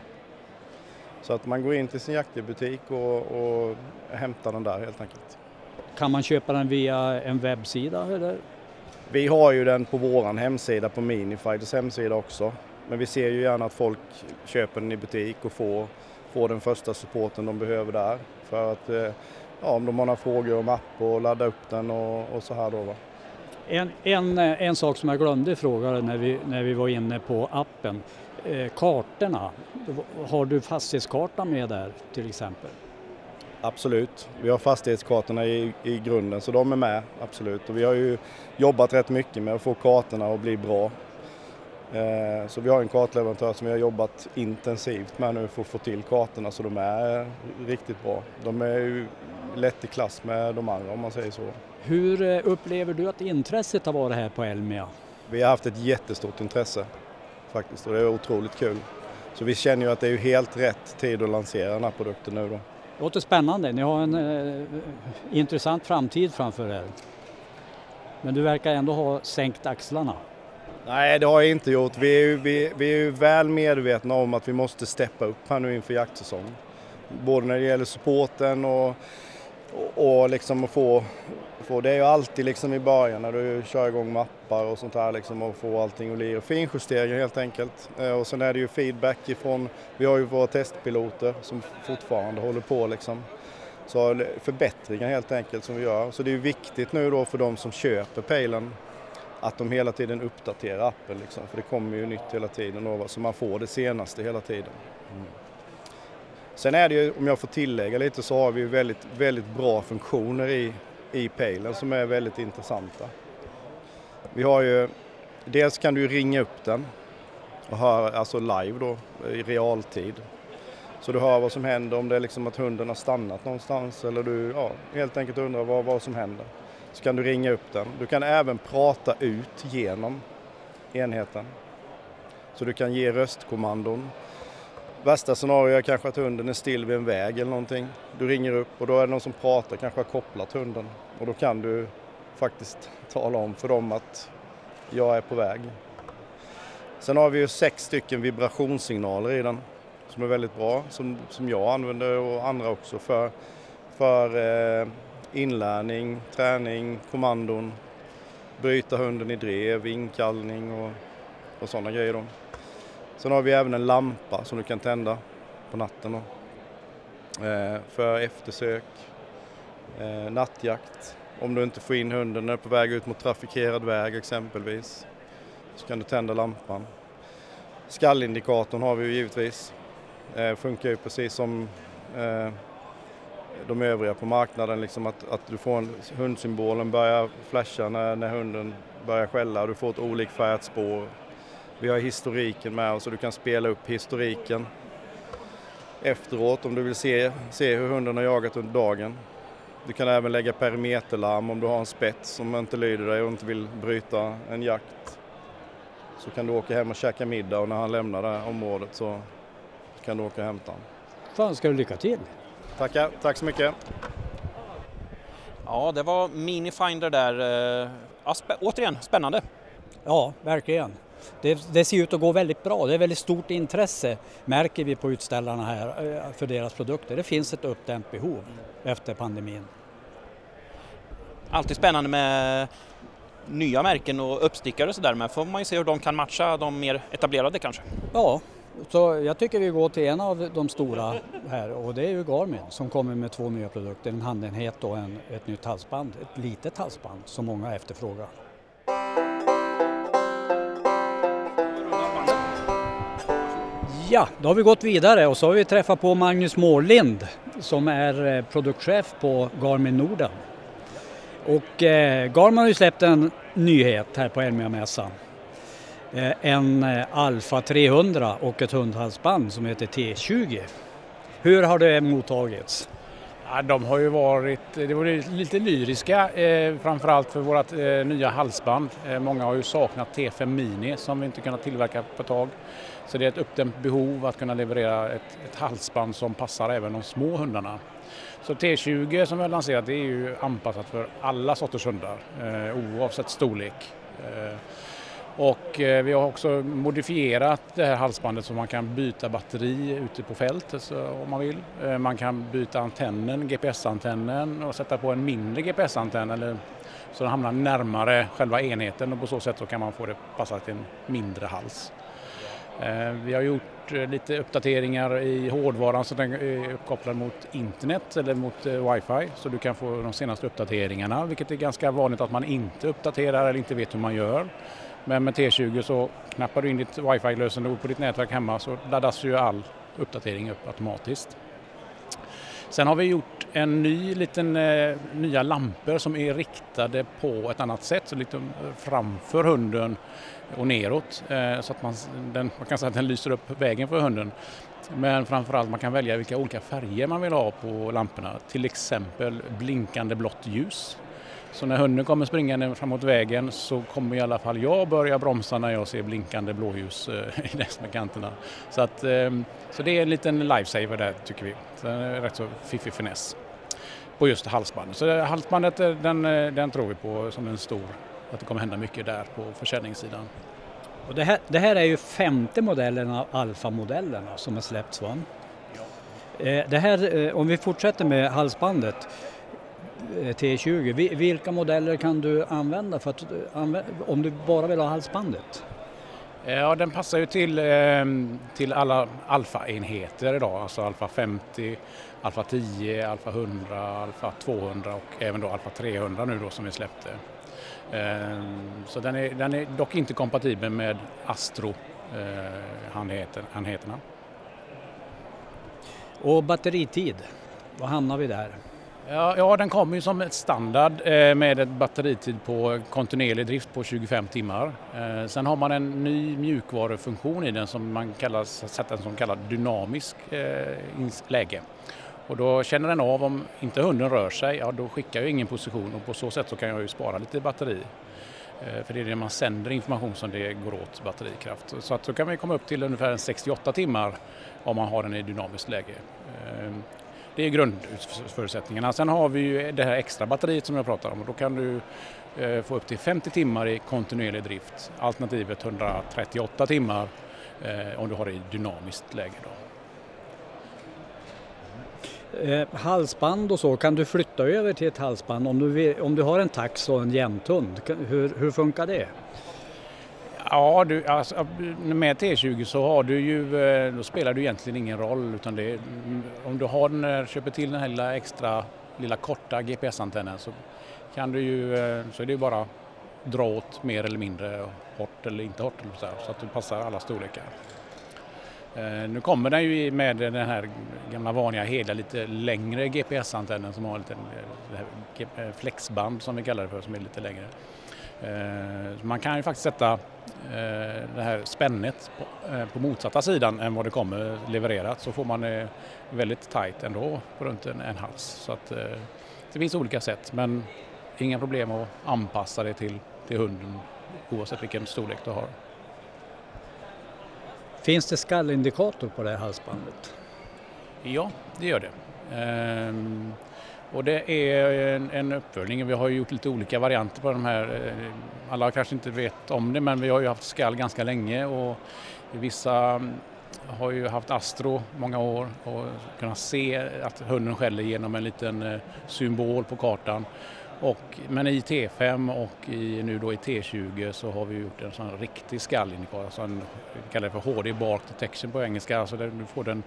S6: Så att man går in till sin jaktbutik och, och hämtar den där helt enkelt.
S2: Kan man köpa den via en webbsida eller?
S6: Vi har ju den på våran hemsida, på Minifighters hemsida också. Men vi ser ju gärna att folk köper den i butik och får, får den första supporten de behöver där. För att eh, ja, om de har några frågor om app och ladda upp den och, och så här då. Va?
S2: En, en, eh, en sak som jag glömde fråga när vi, när vi var inne på appen. Eh, kartorna, har du fastighetskartan med där till exempel?
S6: Absolut, vi har fastighetskartorna i, i grunden så de är med, absolut. Och vi har ju jobbat rätt mycket med att få kartorna att bli bra. Eh, så vi har en kartleverantör som vi har jobbat intensivt med nu för att få till kartorna så de är riktigt bra. De är ju lätt i klass med de andra om man säger så.
S2: Hur eh, upplever du att intresset har varit här på Elmia?
S6: Vi har haft ett jättestort intresse faktiskt och det är otroligt kul. Så vi känner ju att det är helt rätt tid att lansera den här produkten nu då.
S2: Det låter spännande, ni har en eh, intressant framtid framför er. Men du verkar ändå ha sänkt axlarna.
S6: Nej, det har jag inte gjort. Vi är ju, vi, vi är ju väl medvetna om att vi måste steppa upp här nu inför jaktsäsongen. Både när det gäller supporten och, och, och liksom att få, få, det är ju alltid liksom i början när du kör igång mappar och sånt här liksom och få allting att lira. Finjusteringar helt enkelt. Eh, och sen är det ju feedback ifrån, vi har ju våra testpiloter som fortfarande håller på liksom. Så förbättringar helt enkelt som vi gör. Så det är ju viktigt nu då för de som köper pejlen att de hela tiden uppdaterar appen liksom, för det kommer ju nytt hela tiden då, så man får det senaste hela tiden. Mm. Sen är det ju, om jag får tillägga lite, så har vi ju väldigt, väldigt bra funktioner i, i pejlen som är väldigt intressanta. Vi har ju, dels kan du ringa upp den och höra, alltså live då, i realtid. Så du hör vad som händer om det är liksom att hunden har stannat någonstans eller du ja, helt enkelt undrar vad, vad som händer så kan du ringa upp den. Du kan även prata ut genom enheten. Så du kan ge röstkommandon. Värsta scenario är kanske att hunden är still vid en väg eller någonting. Du ringer upp och då är det någon som pratar, kanske har kopplat hunden. Och då kan du faktiskt tala om för dem att jag är på väg. Sen har vi ju sex stycken vibrationssignaler i den som är väldigt bra, som, som jag använder och andra också för, för eh, inlärning, träning, kommandon, bryta hunden i drev, inkallning och, och sådana grejer. Då. Sen har vi även en lampa som du kan tända på natten då. Eh, för eftersök, eh, nattjakt. Om du inte får in hunden när du är på väg ut mot trafikerad väg exempelvis så kan du tända lampan. Skallindikatorn har vi ju givetvis. Eh, funkar ju precis som eh, de övriga på marknaden. Liksom att, att du får en, hundsymbolen börjar flasha när, när hunden börjar skälla. Du får ett olikfärgat spår. Vi har historiken med oss så du kan spela upp historiken efteråt om du vill se, se hur hunden har jagat under dagen. Du kan även lägga perimeterlarm om du har en spets som inte lyder dig och inte vill bryta en jakt. Så kan du åka hem och käka middag och när han lämnar det här området så kan du åka och hämta honom.
S2: Fan ska du lycka till!
S6: Tackar, tack så mycket.
S1: Ja, det var Minifinder där. Eh, ja, spä återigen, spännande.
S2: Ja, verkligen. Det, det, ser ut att gå väldigt bra. Det är väldigt stort intresse märker vi på utställarna här eh, för deras produkter. Det finns ett uppdämt behov efter pandemin.
S1: Alltid spännande med nya märken och uppstickare och sådär men får man ju se hur de kan matcha de mer etablerade kanske.
S2: Ja, så jag tycker vi går till en av de stora här och det är ju Garmin som kommer med två nya produkter, en handenhet och en, ett nytt halsband, ett litet halsband som många efterfrågar. Ja, då har vi gått vidare och så har vi träffat på Magnus Mårlind som är eh, produktchef på Garmin Norden. Och eh, Garmin har ju släppt en nyhet här på Elmia-mässan Eh, en eh, Alfa 300 och ett hundhalsband som heter T20. Hur har det mottagits?
S7: Ja, de har ju varit, det var lite lyriska eh, framförallt för vårt eh, nya halsband. Eh, många har ju saknat T5 Mini som vi inte kunnat tillverka på ett tag. Så det är ett uppdämt behov att kunna leverera ett, ett halsband som passar även de små hundarna. Så T20 som vi har lanserat det är ju anpassat för alla sorters hundar eh, oavsett storlek. Eh, och eh, vi har också modifierat det här halsbandet så man kan byta batteri ute på fältet så, om man vill. Eh, man kan byta antennen, GPS-antennen och sätta på en mindre GPS-antenn eller så den hamnar närmare själva enheten och på så sätt så kan man få det passa till en mindre hals. Eh, vi har gjort eh, lite uppdateringar i hårdvaran så den eh, är uppkopplad mot internet eller mot eh, wifi så du kan få de senaste uppdateringarna vilket är ganska vanligt att man inte uppdaterar eller inte vet hur man gör. Men med T20 så knappar du in ditt wifi-lösenord på ditt nätverk hemma så laddas ju all uppdatering upp automatiskt. Sen har vi gjort en ny liten eh, nya lampor som är riktade på ett annat sätt, så lite eh, framför hunden och neråt eh, så att man, den, man kan säga att den lyser upp vägen för hunden. Men framförallt man kan välja vilka olika färger man vill ha på lamporna, till exempel blinkande blått ljus så när hunden kommer springande framåt vägen så kommer i alla fall jag börja bromsa när jag ser blinkande blåljus eh, (laughs) längs med kanterna. Så, att, ehm, så det är en liten lifesaver där tycker vi. Så det är rätt så fiffig finess på just halsbandet. Så halsbandet eh, den, eh, den tror vi på som en stor, att det kommer hända mycket där på försäljningssidan.
S2: Och det, här, det här är ju femte modellen av Alfa-modellerna som har släppts va? Ja. Det här, om vi fortsätter med halsbandet, T20. Vilka modeller kan du använda för att, eh, om du bara vill ha halsbandet?
S7: Ja, den passar ju till, ehm, till alla alfa-enheter idag, alltså alfa 50, alfa 10, alfa 100, alfa 200 och även då alfa 300 nu då som vi släppte. Ehm, så den är, den är dock inte kompatibel med Astro-enheterna.
S2: Och batteritid, var hamnar vi där?
S7: Ja, ja, den kommer ju som ett standard eh, med ett batteritid på kontinuerlig drift på 25 timmar. Eh, sen har man en ny mjukvarufunktion i den som man kallar, sätter som kallar dynamisk eh, läge. Och då känner den av om inte hunden rör sig, ja då skickar jag ingen position och på så sätt så kan jag ju spara lite batteri. Eh, för det är när man sänder information som det går åt batterikraft. Så att då kan vi komma upp till ungefär 68 timmar om man har den i dynamiskt läge. Eh, det är grundförutsättningarna. Sen har vi ju det här extra batteriet som jag pratar om och då kan du eh, få upp till 50 timmar i kontinuerlig drift. Alternativet 138 timmar eh, om du har det i dynamiskt läge. Då.
S2: Eh, halsband och så, kan du flytta över till ett halsband om du, vill, om du har en tax och en jämthund? Hur, hur funkar det?
S7: Ja, du, alltså, med T20 så har du ju, eh, då spelar det egentligen ingen roll utan det, mm, om du har den, eh, köper till den här lilla extra, lilla korta GPS-antennen så kan du ju, eh, så är det ju bara dra åt mer eller mindre hårt eller inte hårt så, här, så att du passar alla storlekar. Nu kommer den ju med den här gamla vanliga hela lite längre GPS-antennen som har en liten flexband som vi kallar det för som är lite längre. Eh, man kan ju faktiskt sätta eh, det här spännet eh, på motsatta sidan än vad det kommer levererat så får man väldigt tajt ändå på runt en, en hals. Så att, det finns olika sätt men inga problem att anpassa det till, till hunden oavsett vilken storlek du har.
S2: Finns det skallindikator på det här halsbandet?
S7: Ja, det gör det. Ehm, och det är en, en uppföljning. Vi har gjort lite olika varianter på de här. Eh, alla kanske inte vet om det men vi har ju haft skall ganska länge och vissa mm, har ju haft Astro många år och kunnat se att hunden skäller genom en liten eh, symbol på kartan. Och, men i T5 och i, nu då i T20 så har vi gjort en sån riktig skallindikator, alltså en, vi kallar det för HD Bark Detection på engelska, alltså där du får den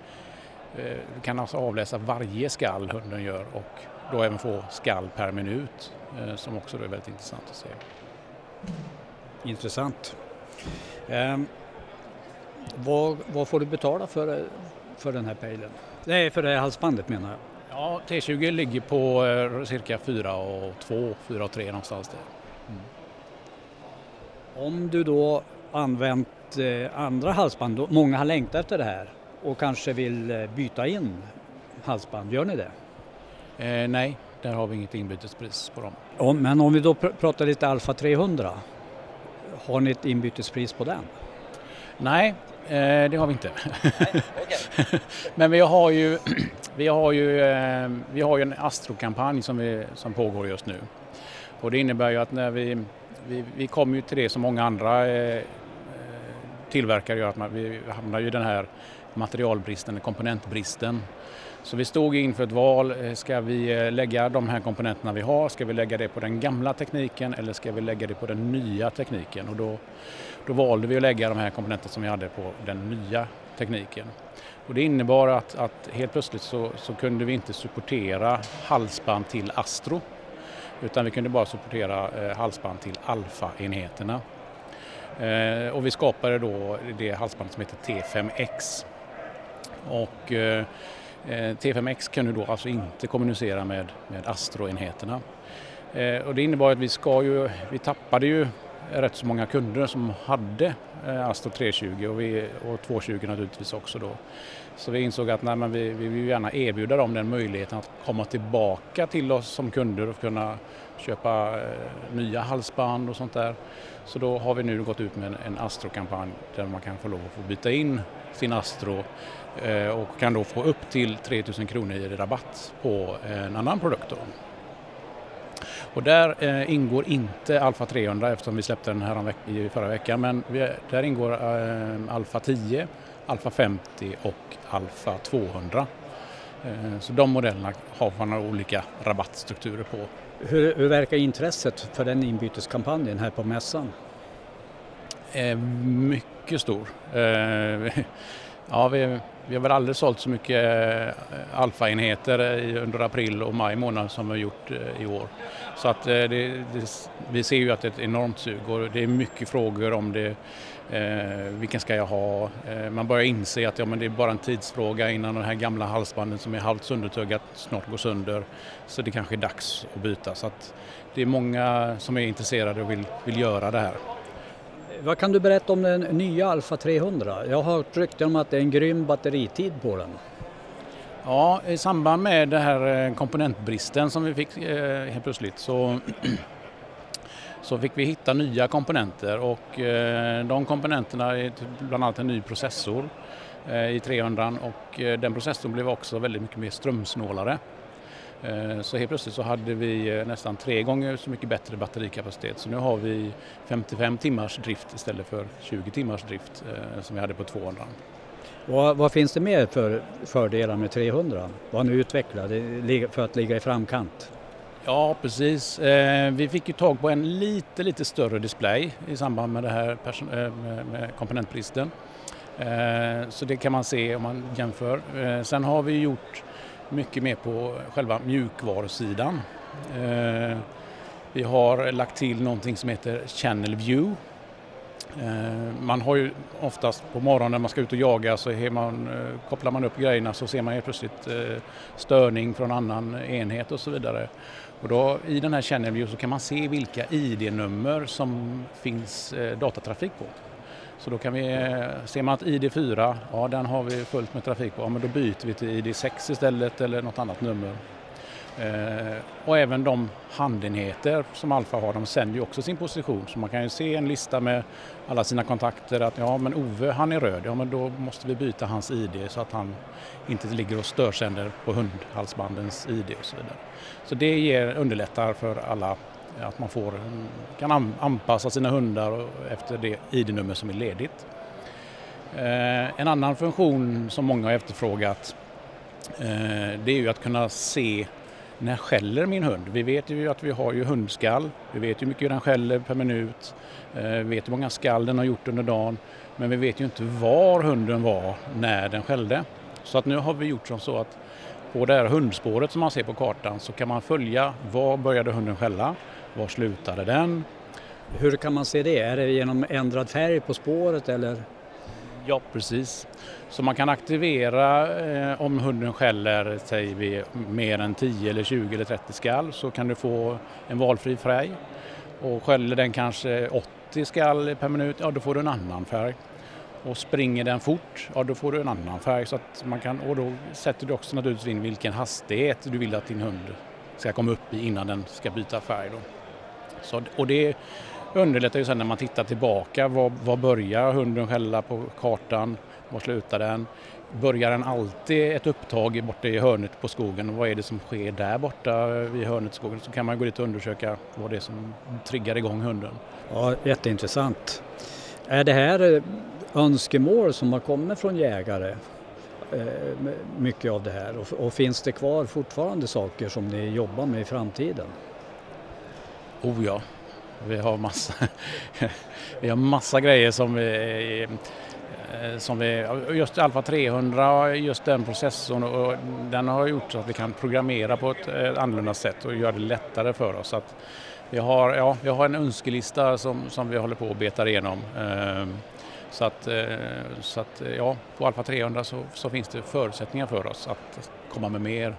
S7: eh, du eh, kan alltså avläsa varje skall hunden gör och då även få skall per minut eh, som också är väldigt intressant att se.
S2: Intressant. Eh, vad, vad, får du betala för, för den här pejlen? Nej, för det här halsbandet menar jag.
S7: Ja, T20 ligger på eh, cirka 4 och 2, 4 och 3 någonstans där. Mm.
S2: Om du då använt eh, andra halsband, många har längtat efter det här och kanske vill byta in halsband, gör ni det?
S7: Eh, nej, där har vi inget inbytespris på dem.
S2: Ja, men om vi då pr pratar lite Alfa 300, har ni ett inbytespris på den?
S7: Nej, eh, det har vi inte. Nej, (laughs) okay. men vi har ju, (clears throat) vi har ju, eh, vi har ju en Astro-kampanj som, som pågår just nu. Och det innebär ju att när vi vi, vi kom ju till det som många andra eh, tillverkare gör, att man, vi hamnar ju i den här materialbristen, komponentbristen. Så vi stod inför ett val, eh, ska vi eh, lägga de här komponenterna vi har, ska vi lägga det på den gamla tekniken eller ska vi lägga det på den nya tekniken? Och då, då valde vi att lägga de här komponenterna som vi hade på den nya tekniken. Och det innebar att, att helt plötsligt så, så, kunde vi inte supportera halsband till Astro utan vi kunde bara supportera eh, halsband till alfa-enheterna. Eh, och vi skapade då det halsband som heter T5X. Och eh, eh T5X kunde då alltså inte kommunicera med, med Astro-enheterna. Eh, och det innebar att vi, ska ju, vi tappade ju rätt så många kunder som hade eh, Astro 320 och, vi, och 220 naturligtvis också då. Så vi insåg att nej, men vi, vi vill gärna erbjuda dem den möjligheten att komma tillbaka till oss som kunder och kunna köpa eh, nya halsband och sånt där. Så då har vi nu gått ut med en, en Astro-kampanj där man kan få lov att få byta in sin Astro och kan då få upp till 3000 kronor i rabatt på en annan produkt. Då. Och där eh, ingår inte Alfa 300 eftersom vi släppte den här veck i förra veckan men vi, där ingår eh, Alfa 10, Alfa 50 och Alfa 200. Eh, så de modellerna har man olika rabattstrukturer på.
S2: Hur, hur verkar intresset för den inbyteskampanjen här på mässan?
S7: Eh, mycket stor. Ja, vi, vi har väl aldrig sålt så mycket eh, alfaenheter eh, under april och maj månad som vi har gjort eh, i år. Så att det, det, vi ser ju att det är ett enormt sug och det är mycket frågor om det, eh, vilken ska jag ha? Eh, man börjar inse att ja, men det är bara en tidsfråga innan de här gamla halsbanden som är halvt söndertuggat snart går sönder. Så det kanske är dags att byta. Så att det är många som är intresserade och vill, vill göra det här.
S2: Vad kan du berätta om den nya Alfa 300? Jag har hört rykten om att det är en grym batteritid på den.
S7: Ja, i samband med den här eh, komponentbristen som vi fick eh, helt plötsligt så, (clears throat) så fick vi hitta nya komponenter och eh, de komponenterna är typ bland annat en ny processor eh, i 300 och eh, den processorn blev också väldigt mycket mer strömsnålare. Så helt plötsligt så hade vi nästan tre gånger så mycket bättre batterikapacitet. Så nu har vi 55 timmars drift istället för 20 timmars drift som vi hade på 200.
S2: Vad, vad, finns det mer för fördelar med 300? Vad har ni utvecklat för att ligga i framkant?
S7: Ja precis. Eh, vi fick ju tag på en lite, lite större display i samband med det här eh, med komponentbristen. Eh, så det kan man se om man jämför. Sen har vi gjort mycket mer på själva mjukvarusidan. Eh, vi har lagt till någonting som heter Channel View eh, man har ju oftast på morgonen när man ska ut och jaga så man, eh, kopplar man upp grejerna så ser man helt plötsligt störning från annan enhet och så vidare. Och då, I den här Channel View så kan man se vilka ID-nummer som finns datatrafik på. Så då kan vi, eh, ser man att ID4, ja den har vi fullt med trafik på, ja, men då byter vi till ID6 istället eller något annat nummer. Eh, och även de handenheter som Alfa har, de sänder ju också sin position. Så man kan ju se en lista med alla sina kontakter att ja men Ove han är röd, ja men då måste vi byta hans ID så att han inte ligger och störsänder på hundhalsbandens ID och så vidare. Så det ger, underlättar för alla att man får, kan anpassa sina hundar efter det ID-nummer som är ledigt. Eh, en annan funktion som många har efterfrågat eh, det är ju att kunna se när skäller min hund? Vi vet ju att vi har ju hundskall. Vi vet hur mycket den skäller per minut. Eh, vi vet hur många skall den har gjort under dagen. Men vi vet ju inte var hunden var när den skällde. Så att nu har vi gjort som så att på det här hundspåret som man ser på kartan så kan man följa var började hunden skälla, var slutade den.
S2: Hur kan man se det? Är det genom ändrad färg på spåret eller?
S7: Ja, precis. Så man kan aktivera eh, om hunden skäller säg vid mer än 10 eller 20 eller 30 skall så kan du få en valfri färg. Och skäller den kanske 80 skall per minut, ja då får du en annan färg. Och springer den fort, ja då får du en annan färg. Så att man kan, och då sätter du också naturligtvis in vilken hastighet du vill att din hund ska komma upp i innan den ska byta färg. Då. Så, och det underlättar ju sen när man tittar tillbaka. Var, var börjar hunden skälla på kartan? Var slutar den? börjar den alltid ett upptag borta i hörnet på skogen vad är det som sker där borta vid hörnet i skogen så kan man gå dit och undersöka vad det är som triggar igång hunden.
S2: Ja, jätteintressant. Är det här eh, önskemål som har kommit från jägare? Eh, mycket av det här och finns det kvar fortfarande saker som ni jobbar med i framtiden?
S7: Oh ja, vi har massa, (laughs) vi har massa grejer som vi, eh, som vi, just Alfa 300, just den processorn och den har gjort så att vi kan programmera på ett eh, annorlunda sätt och göra det lättare för oss. Att vi, har, ja, vi har en önskelista som, som vi håller på att beta igenom. Ehm, så att, eh, så att ja, på Alfa 300 så, så, finns det förutsättningar för oss att komma med mer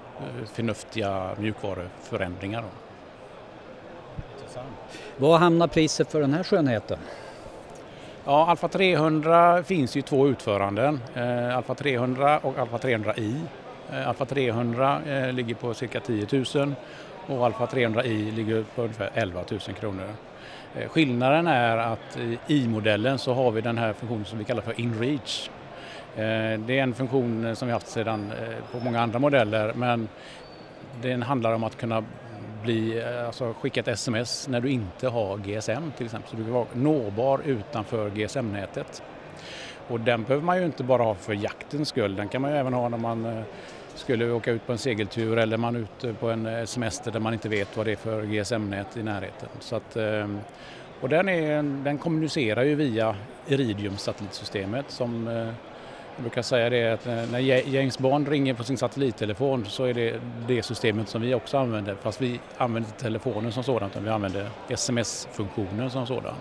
S7: förnuftiga mjukvaruförändringar.
S2: Vad hamnar priset för den här skönheten?
S7: Ja, Alfa 300 finns ju två utföranden, eh, Alfa 300 och Alfa 300i. Eh, Alfa 300 eh, ligger på cirka 10 000 och Alfa 300i ligger på ungefär 11 000 kronor. Eh, skillnaden är att i i-modellen så har vi den här funktionen som vi kallar för InReach. Eh, det är en funktion som vi haft sedan eh, på många andra modeller men den handlar om att kunna bli, eh, alltså skicka ett sms när du inte har GSM till exempel. Så du kan vara nåbar utanför GSM-nätet. Och den behöver man ju inte bara ha för jaktens skull, den kan man ju även ha när man eh, skulle åka ut på en segeltur eller man är ute på en eh, semester där man inte vet vad det är för GSM-nät i närheten. Så att, och den, är, den kommunicerar ju via Iridium satellitsystemet som jag brukar säga det att eh, när James Bond ringer på sin satellittelefon så är det det systemet som vi också använder fast vi använder inte telefonen som sådan utan vi använder sms-funktionen som sådan.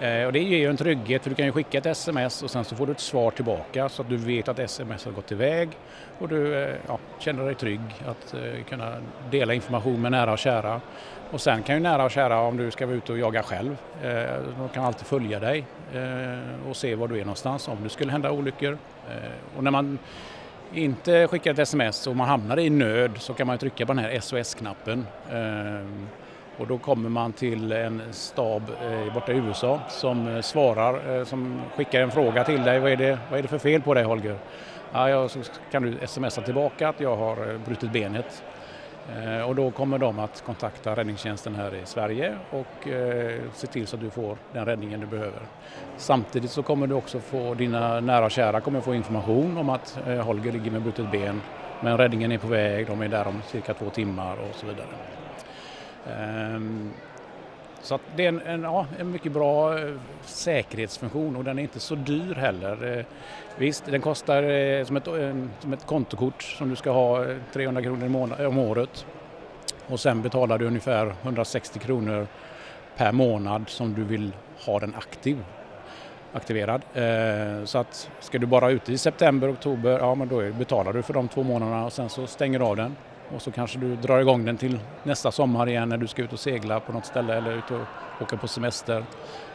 S7: Eh, och det ger ju en trygghet för du kan ju skicka ett sms och sen så får du ett svar tillbaka så att du vet att sms har gått iväg och du eh, ja, känner dig trygg att kunna dela information med nära och kära. Och sen kan ju nära och kära om du ska vara ute och jaga själv, eh, de kan alltid följa dig eh, och se var du är någonstans om det skulle hända olyckor. Eh, och när man inte skickar ett sms och man hamnar i nöd så kan man trycka på den här SOS-knappen och då kommer man till en stab borta i USA som svarar, som skickar en fråga till dig. Vad är det, vad är det för fel på dig Holger? Ja, så kan du smsa tillbaka att jag har brutit benet. Eh, och då kommer de att kontakta räddningstjänsten här i Sverige och eh, se till så att du får den räddningen du behöver. Samtidigt så kommer du också få, dina nära och kära kommer få information om att eh, Holger ligger med brutet ben men räddningen är på väg, de är där om cirka två timmar och så vidare. Ehm, så det är en, en, ja, en mycket bra eh, säkerhetsfunktion och den är inte så dyr heller. Eh, visst, den kostar eh, som ett, som ett kontokort som du ska ha 300 kronor om året och sen betalar du ungefär 160 kronor per månad som du vill ha den aktiv, aktiverad. Så att ska du bara ut i september, oktober, ja men då betalar du för de två månaderna och sen så stänger du av den och så kanske du drar igång den till nästa sommar igen när du ska ut och segla på något ställe eller ut och åka på semester.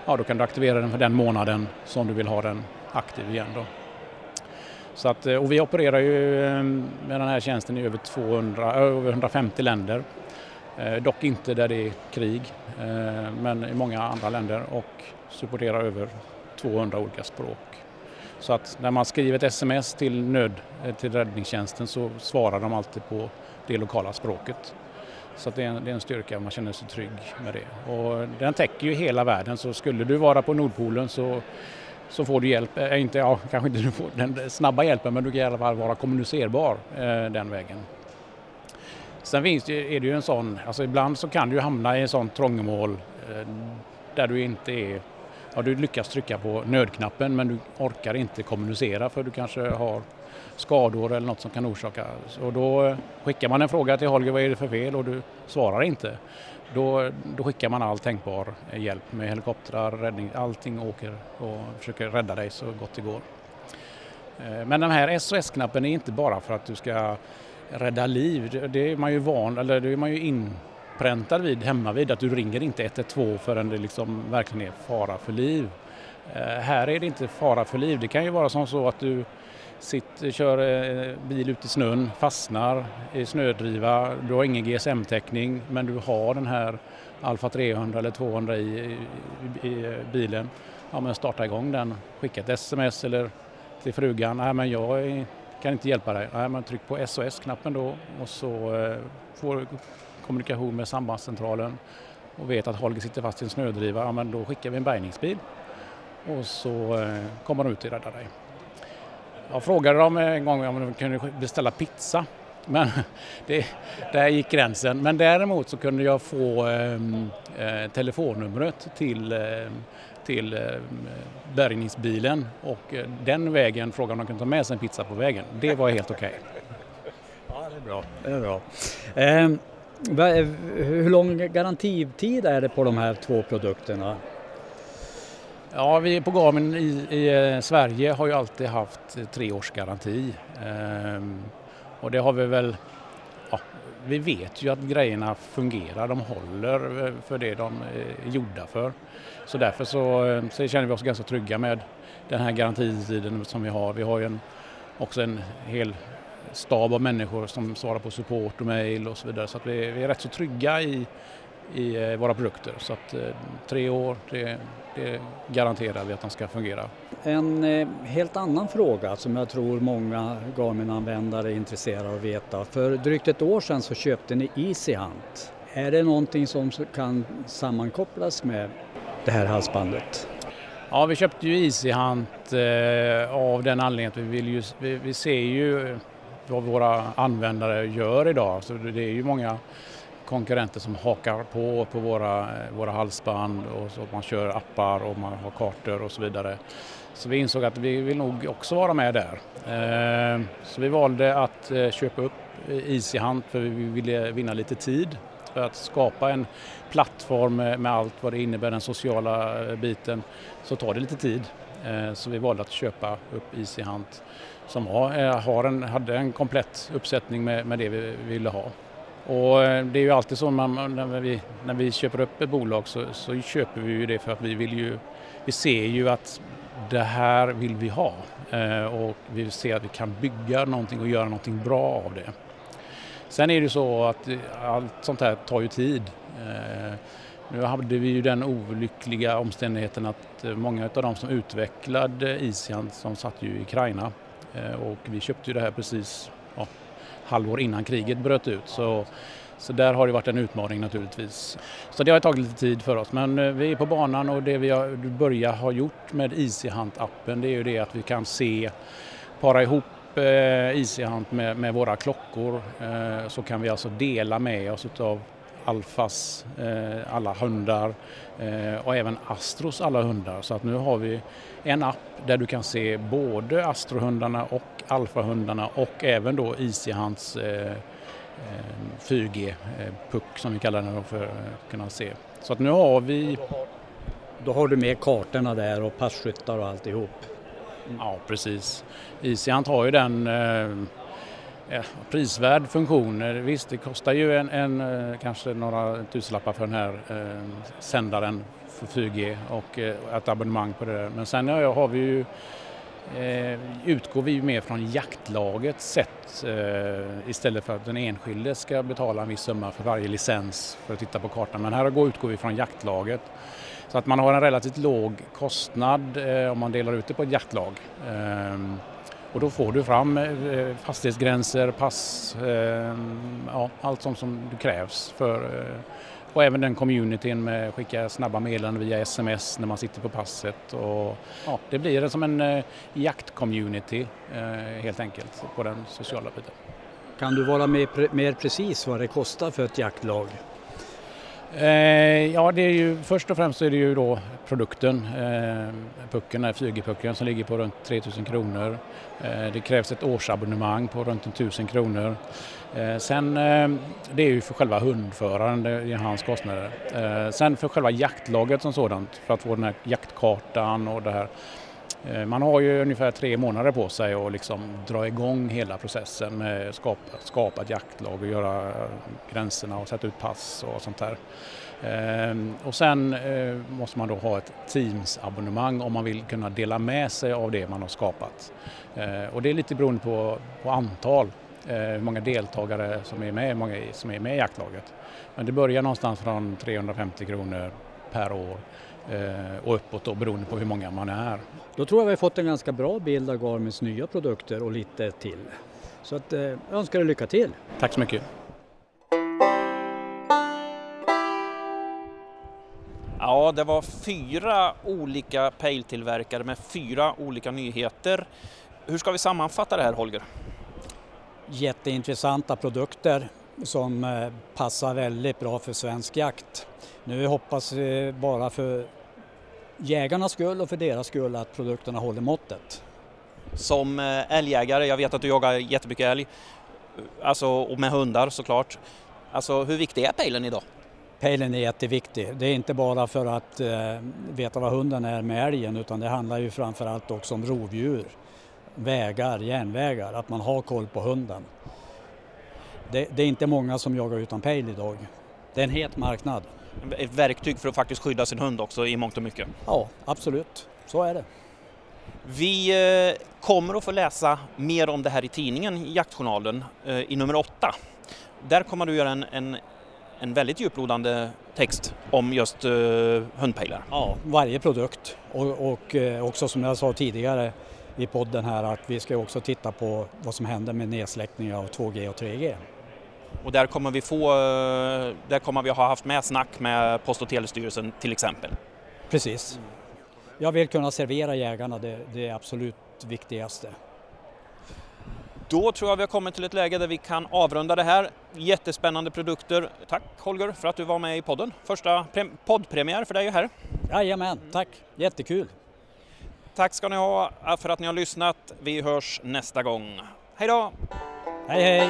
S7: Ja, då kan du aktivera den för den månaden som du vill ha den aktiv igen då. Så att, eh, och vi opererar ju eh, med den här tjänsten i över, 200, eh, över 150 länder. Dock inte där det är krig, men i många andra länder och supporterar över 200 olika språk. Så att när man skriver ett sms till, nöd, till räddningstjänsten så svarar de alltid på det lokala språket. Så det är, en, det är en styrka, man känner sig trygg med det. Och den täcker ju hela världen så skulle du vara på Nordpolen så, så får du hjälp, äh, inte, ja, kanske inte du får den snabba hjälpen men du kan i alla fall vara kommunicerbar äh, den vägen. Sen finns det, är det ju en sån, alltså ibland så kan du hamna i en sån trångmål äh, där du inte är Ja, du lyckas trycka på nödknappen men du orkar inte kommunicera för du kanske har skador eller något som kan orsaka. Och då eh, skickar man en fråga till Holger, vad är det för fel? Och du svarar inte. Då, då skickar man all tänkbar hjälp med helikoptrar, räddning, allting åker och försöker rädda dig så gott det går. Eh, men den här SOS-knappen är inte bara för att du ska rädda liv, det är man ju van, eller det är man ju inpräntad vid hemma vid att du ringer inte 112 förrän det liksom verkligen är fara för liv. Eh, här är det inte fara för liv, det kan ju vara som så att du sitter, kör eh, bil ut i snön, fastnar i snödriva, du har ingen GSM-täckning men du har den här Alfa 300 eller 200 i, i, i bilen. Ja men starta igång den, skicka ett sms eller till frugan, nej men jag kan inte hjälpa dig. Nej men tryck på SOS-knappen då och så eh, får kommunikation med sambandscentralen och vet att Holger sitter fast i en snödriva, ja men då skickar vi en bärgningsbil och så eh, kommer de ut och räddar dig. Jag frågade dem en gång om de kunde beställa pizza men (laughs) det, där gick gränsen. Men däremot så kunde jag få ehm, eh, telefonnumret till, eh, till eh, bärgningsbilen och eh, den vägen frågade om de kunde ta med sig en pizza på vägen. Det var helt okej. Okay.
S2: Ja, det är bra. Det är bra. Eh, hur lång garantitid är det på de här två produkterna?
S7: Ja, vi på Garmin i, i, eh, Sverige har ju alltid haft eh, tre års garanti. Ehm, och det har vi väl, ja, vi vet ju att grejerna fungerar, de håller eh, för det de är gjorda för. Så därför så, så känner vi oss ganska trygga med den här garantitiden som vi har. Vi har ju en, också en hel stab av människor som svarar på support och mail och så vidare så att vi, vi är rätt så trygga i, i eh, våra produkter. Så att tre år, det, det garanterar vi att de ska fungera.
S2: En eh, helt annan fråga som jag tror många Garmin-användare är intresserade av att veta. För drygt ett år sedan så köpte ni EasyHunt. Är det någonting som kan sammankopplas med det här halsbandet?
S7: Ja, vi köpte ju EasyHunt eh, av den anledningen att vi, vill ju, vi, vi ser ju vad våra användare gör idag. Så det är ju många konkurrenter som hakar på på våra, eh, våra halsband och så man kör appar och man har kartor och så vidare. Så vi insåg att vi vill nog också vara med där. Eh, så vi valde att eh, köpa upp Easyhunt för vi ville vinna lite tid för att skapa en plattform med allt vad det innebär, den sociala biten, så tar det lite tid. Så vi valde att köpa upp Easyhunt som har en, hade en komplett uppsättning med, med det vi ville ha. Och eh, det är ju alltid så man, när, vi, när vi köper upp ett bolag så, så, köper vi ju det för att vi vill ju, vi ser ju att det här vill vi ha eh, och vi ser att vi kan bygga någonting och göra någonting bra av det. Sen är det så att eh, allt sånt här tar ju tid. Eh, nu hade vi ju den olyckliga omständigheten att eh, många av de som utvecklade Isian som satt ju i Ukraina och vi köpte ju det här precis halvår innan kriget bröt ut. Så, så där har det varit en utmaning naturligtvis. Så det har tagit lite tid för oss men eh, vi är på banan och det vi har börjat ha gjort med EasyHunt-appen det är ju det att vi kan se, para ihop eh, EasyHunt med, med våra klockor eh, så kan vi alltså dela med oss utav Alfas eh, alla hundar eh, och även Astros alla hundar. Så att nu har vi en app där du kan se både Astrohundarna och Alfahundarna och även då Easyhunts eh, 4G-puck som vi kallar den för att kunna se. Så att nu har vi...
S2: Då har du med kartorna där och passkyttar och alltihop?
S7: Ja precis. Easyhunt har ju den ja, prisvärd funktion. Visst, det kostar ju en, en, eh, kanske några tusenlappar för den här eh, sändaren för 4G och eh, ett abonnemang på det där. Men sen ja, har vi ju eh, utgår vi mer från jaktlagets sätt eh, istället för att den enskilde ska betala en viss summa för varje licens för att titta på kartan. Men här utgår vi från jaktlaget. Så att man har en relativt låg kostnad eh, om man delar ut det på ett jaktlag. Eh, och då får du fram eh, fastighetsgränser, pass, eh, ja, allt sånt som krävs för eh, och även den communityn med skicka snabba meddelanden via sms när man sitter på passet. Och, ja, det blir som en jaktcommunity helt enkelt på den sociala biten.
S2: Kan du vara mer, mer precis vad det kostar för ett jaktlag?
S7: Eh, ja, det är ju, först och främst är det ju då produkten, eh, pucken, 4G-pucken som ligger på runt 3000 kronor. Eh, det krävs ett årsabonnemang på runt 1000 kronor. Eh, sen, eh, det är ju för själva hundföraren, det är hans kostnader. Eh, sen för själva jaktlaget som sådant, för att få den här jaktkartan och det här man har ju ungefär tre månader på sig att liksom dra igång hela processen med att skapa, skapa ett jaktlag och göra gränserna och sätta ut pass och sånt där. Och sen måste man då ha ett Teams-abonnemang om man vill kunna dela med sig av det man har skapat. Och det är lite beroende på, på antal, hur många deltagare som är med, många som är med i jaktlaget. Men det börjar någonstans från 350 kronor per år eh, och uppåt då, beroende på hur många man är.
S2: Då tror jag vi har fått en ganska bra bild av Garmins nya produkter och lite till. Så att, jag önskar dig lycka till!
S7: Tack så mycket!
S1: Ja, det var fyra olika pejltillverkare med fyra olika nyheter. Hur ska vi sammanfatta det här Holger?
S2: Jätteintressanta produkter som eh, passar väldigt bra för svensk jakt. Nu hoppas vi bara för jägarnas skull och för deras skull att produkterna håller måttet.
S1: Som eh, älgjägare, jag vet att du jagar jättemycket älg, alltså, och med hundar såklart. Alltså hur viktig är pejlen idag?
S2: Pejlen är jätteviktig. Det är inte bara för att eh, veta vad hunden är med älgen utan det handlar ju framförallt också om rovdjur, vägar, järnvägar, att man har koll på hunden. Det, det är inte många som jagar utan pejl idag. Det är en het marknad.
S1: Ett verktyg för att faktiskt skydda sin hund också i mångt och mycket.
S2: Ja, absolut. Så är det.
S1: Vi eh, kommer att få läsa mer om det här i tidningen Jaktjournalen eh, i nummer åtta. Där kommer du göra en, en en väldigt djuplodande text om just uh, hundpejlar.
S2: Ja, varje produkt och, och också som jag sa tidigare i podden här att vi ska också titta på vad som händer med nedsläckning av 2G och 3G.
S1: Och där kommer vi få, uh, där kommer vi ha haft med snack med Post och telestyrelsen till exempel.
S2: Precis. Jag vill kunna servera jägarna, det, det är absolut viktigaste.
S1: Då tror jag vi har kommit till ett läge där vi kan avrunda det här. Jättespännande produkter. Tack Holger för att du var med i podden. Första poddpremiär för dig här.
S2: Jajamän, tack. Jättekul.
S1: Tack ska ni ha för att ni har lyssnat. Vi hörs nästa gång. Hej då!
S2: Hej hej!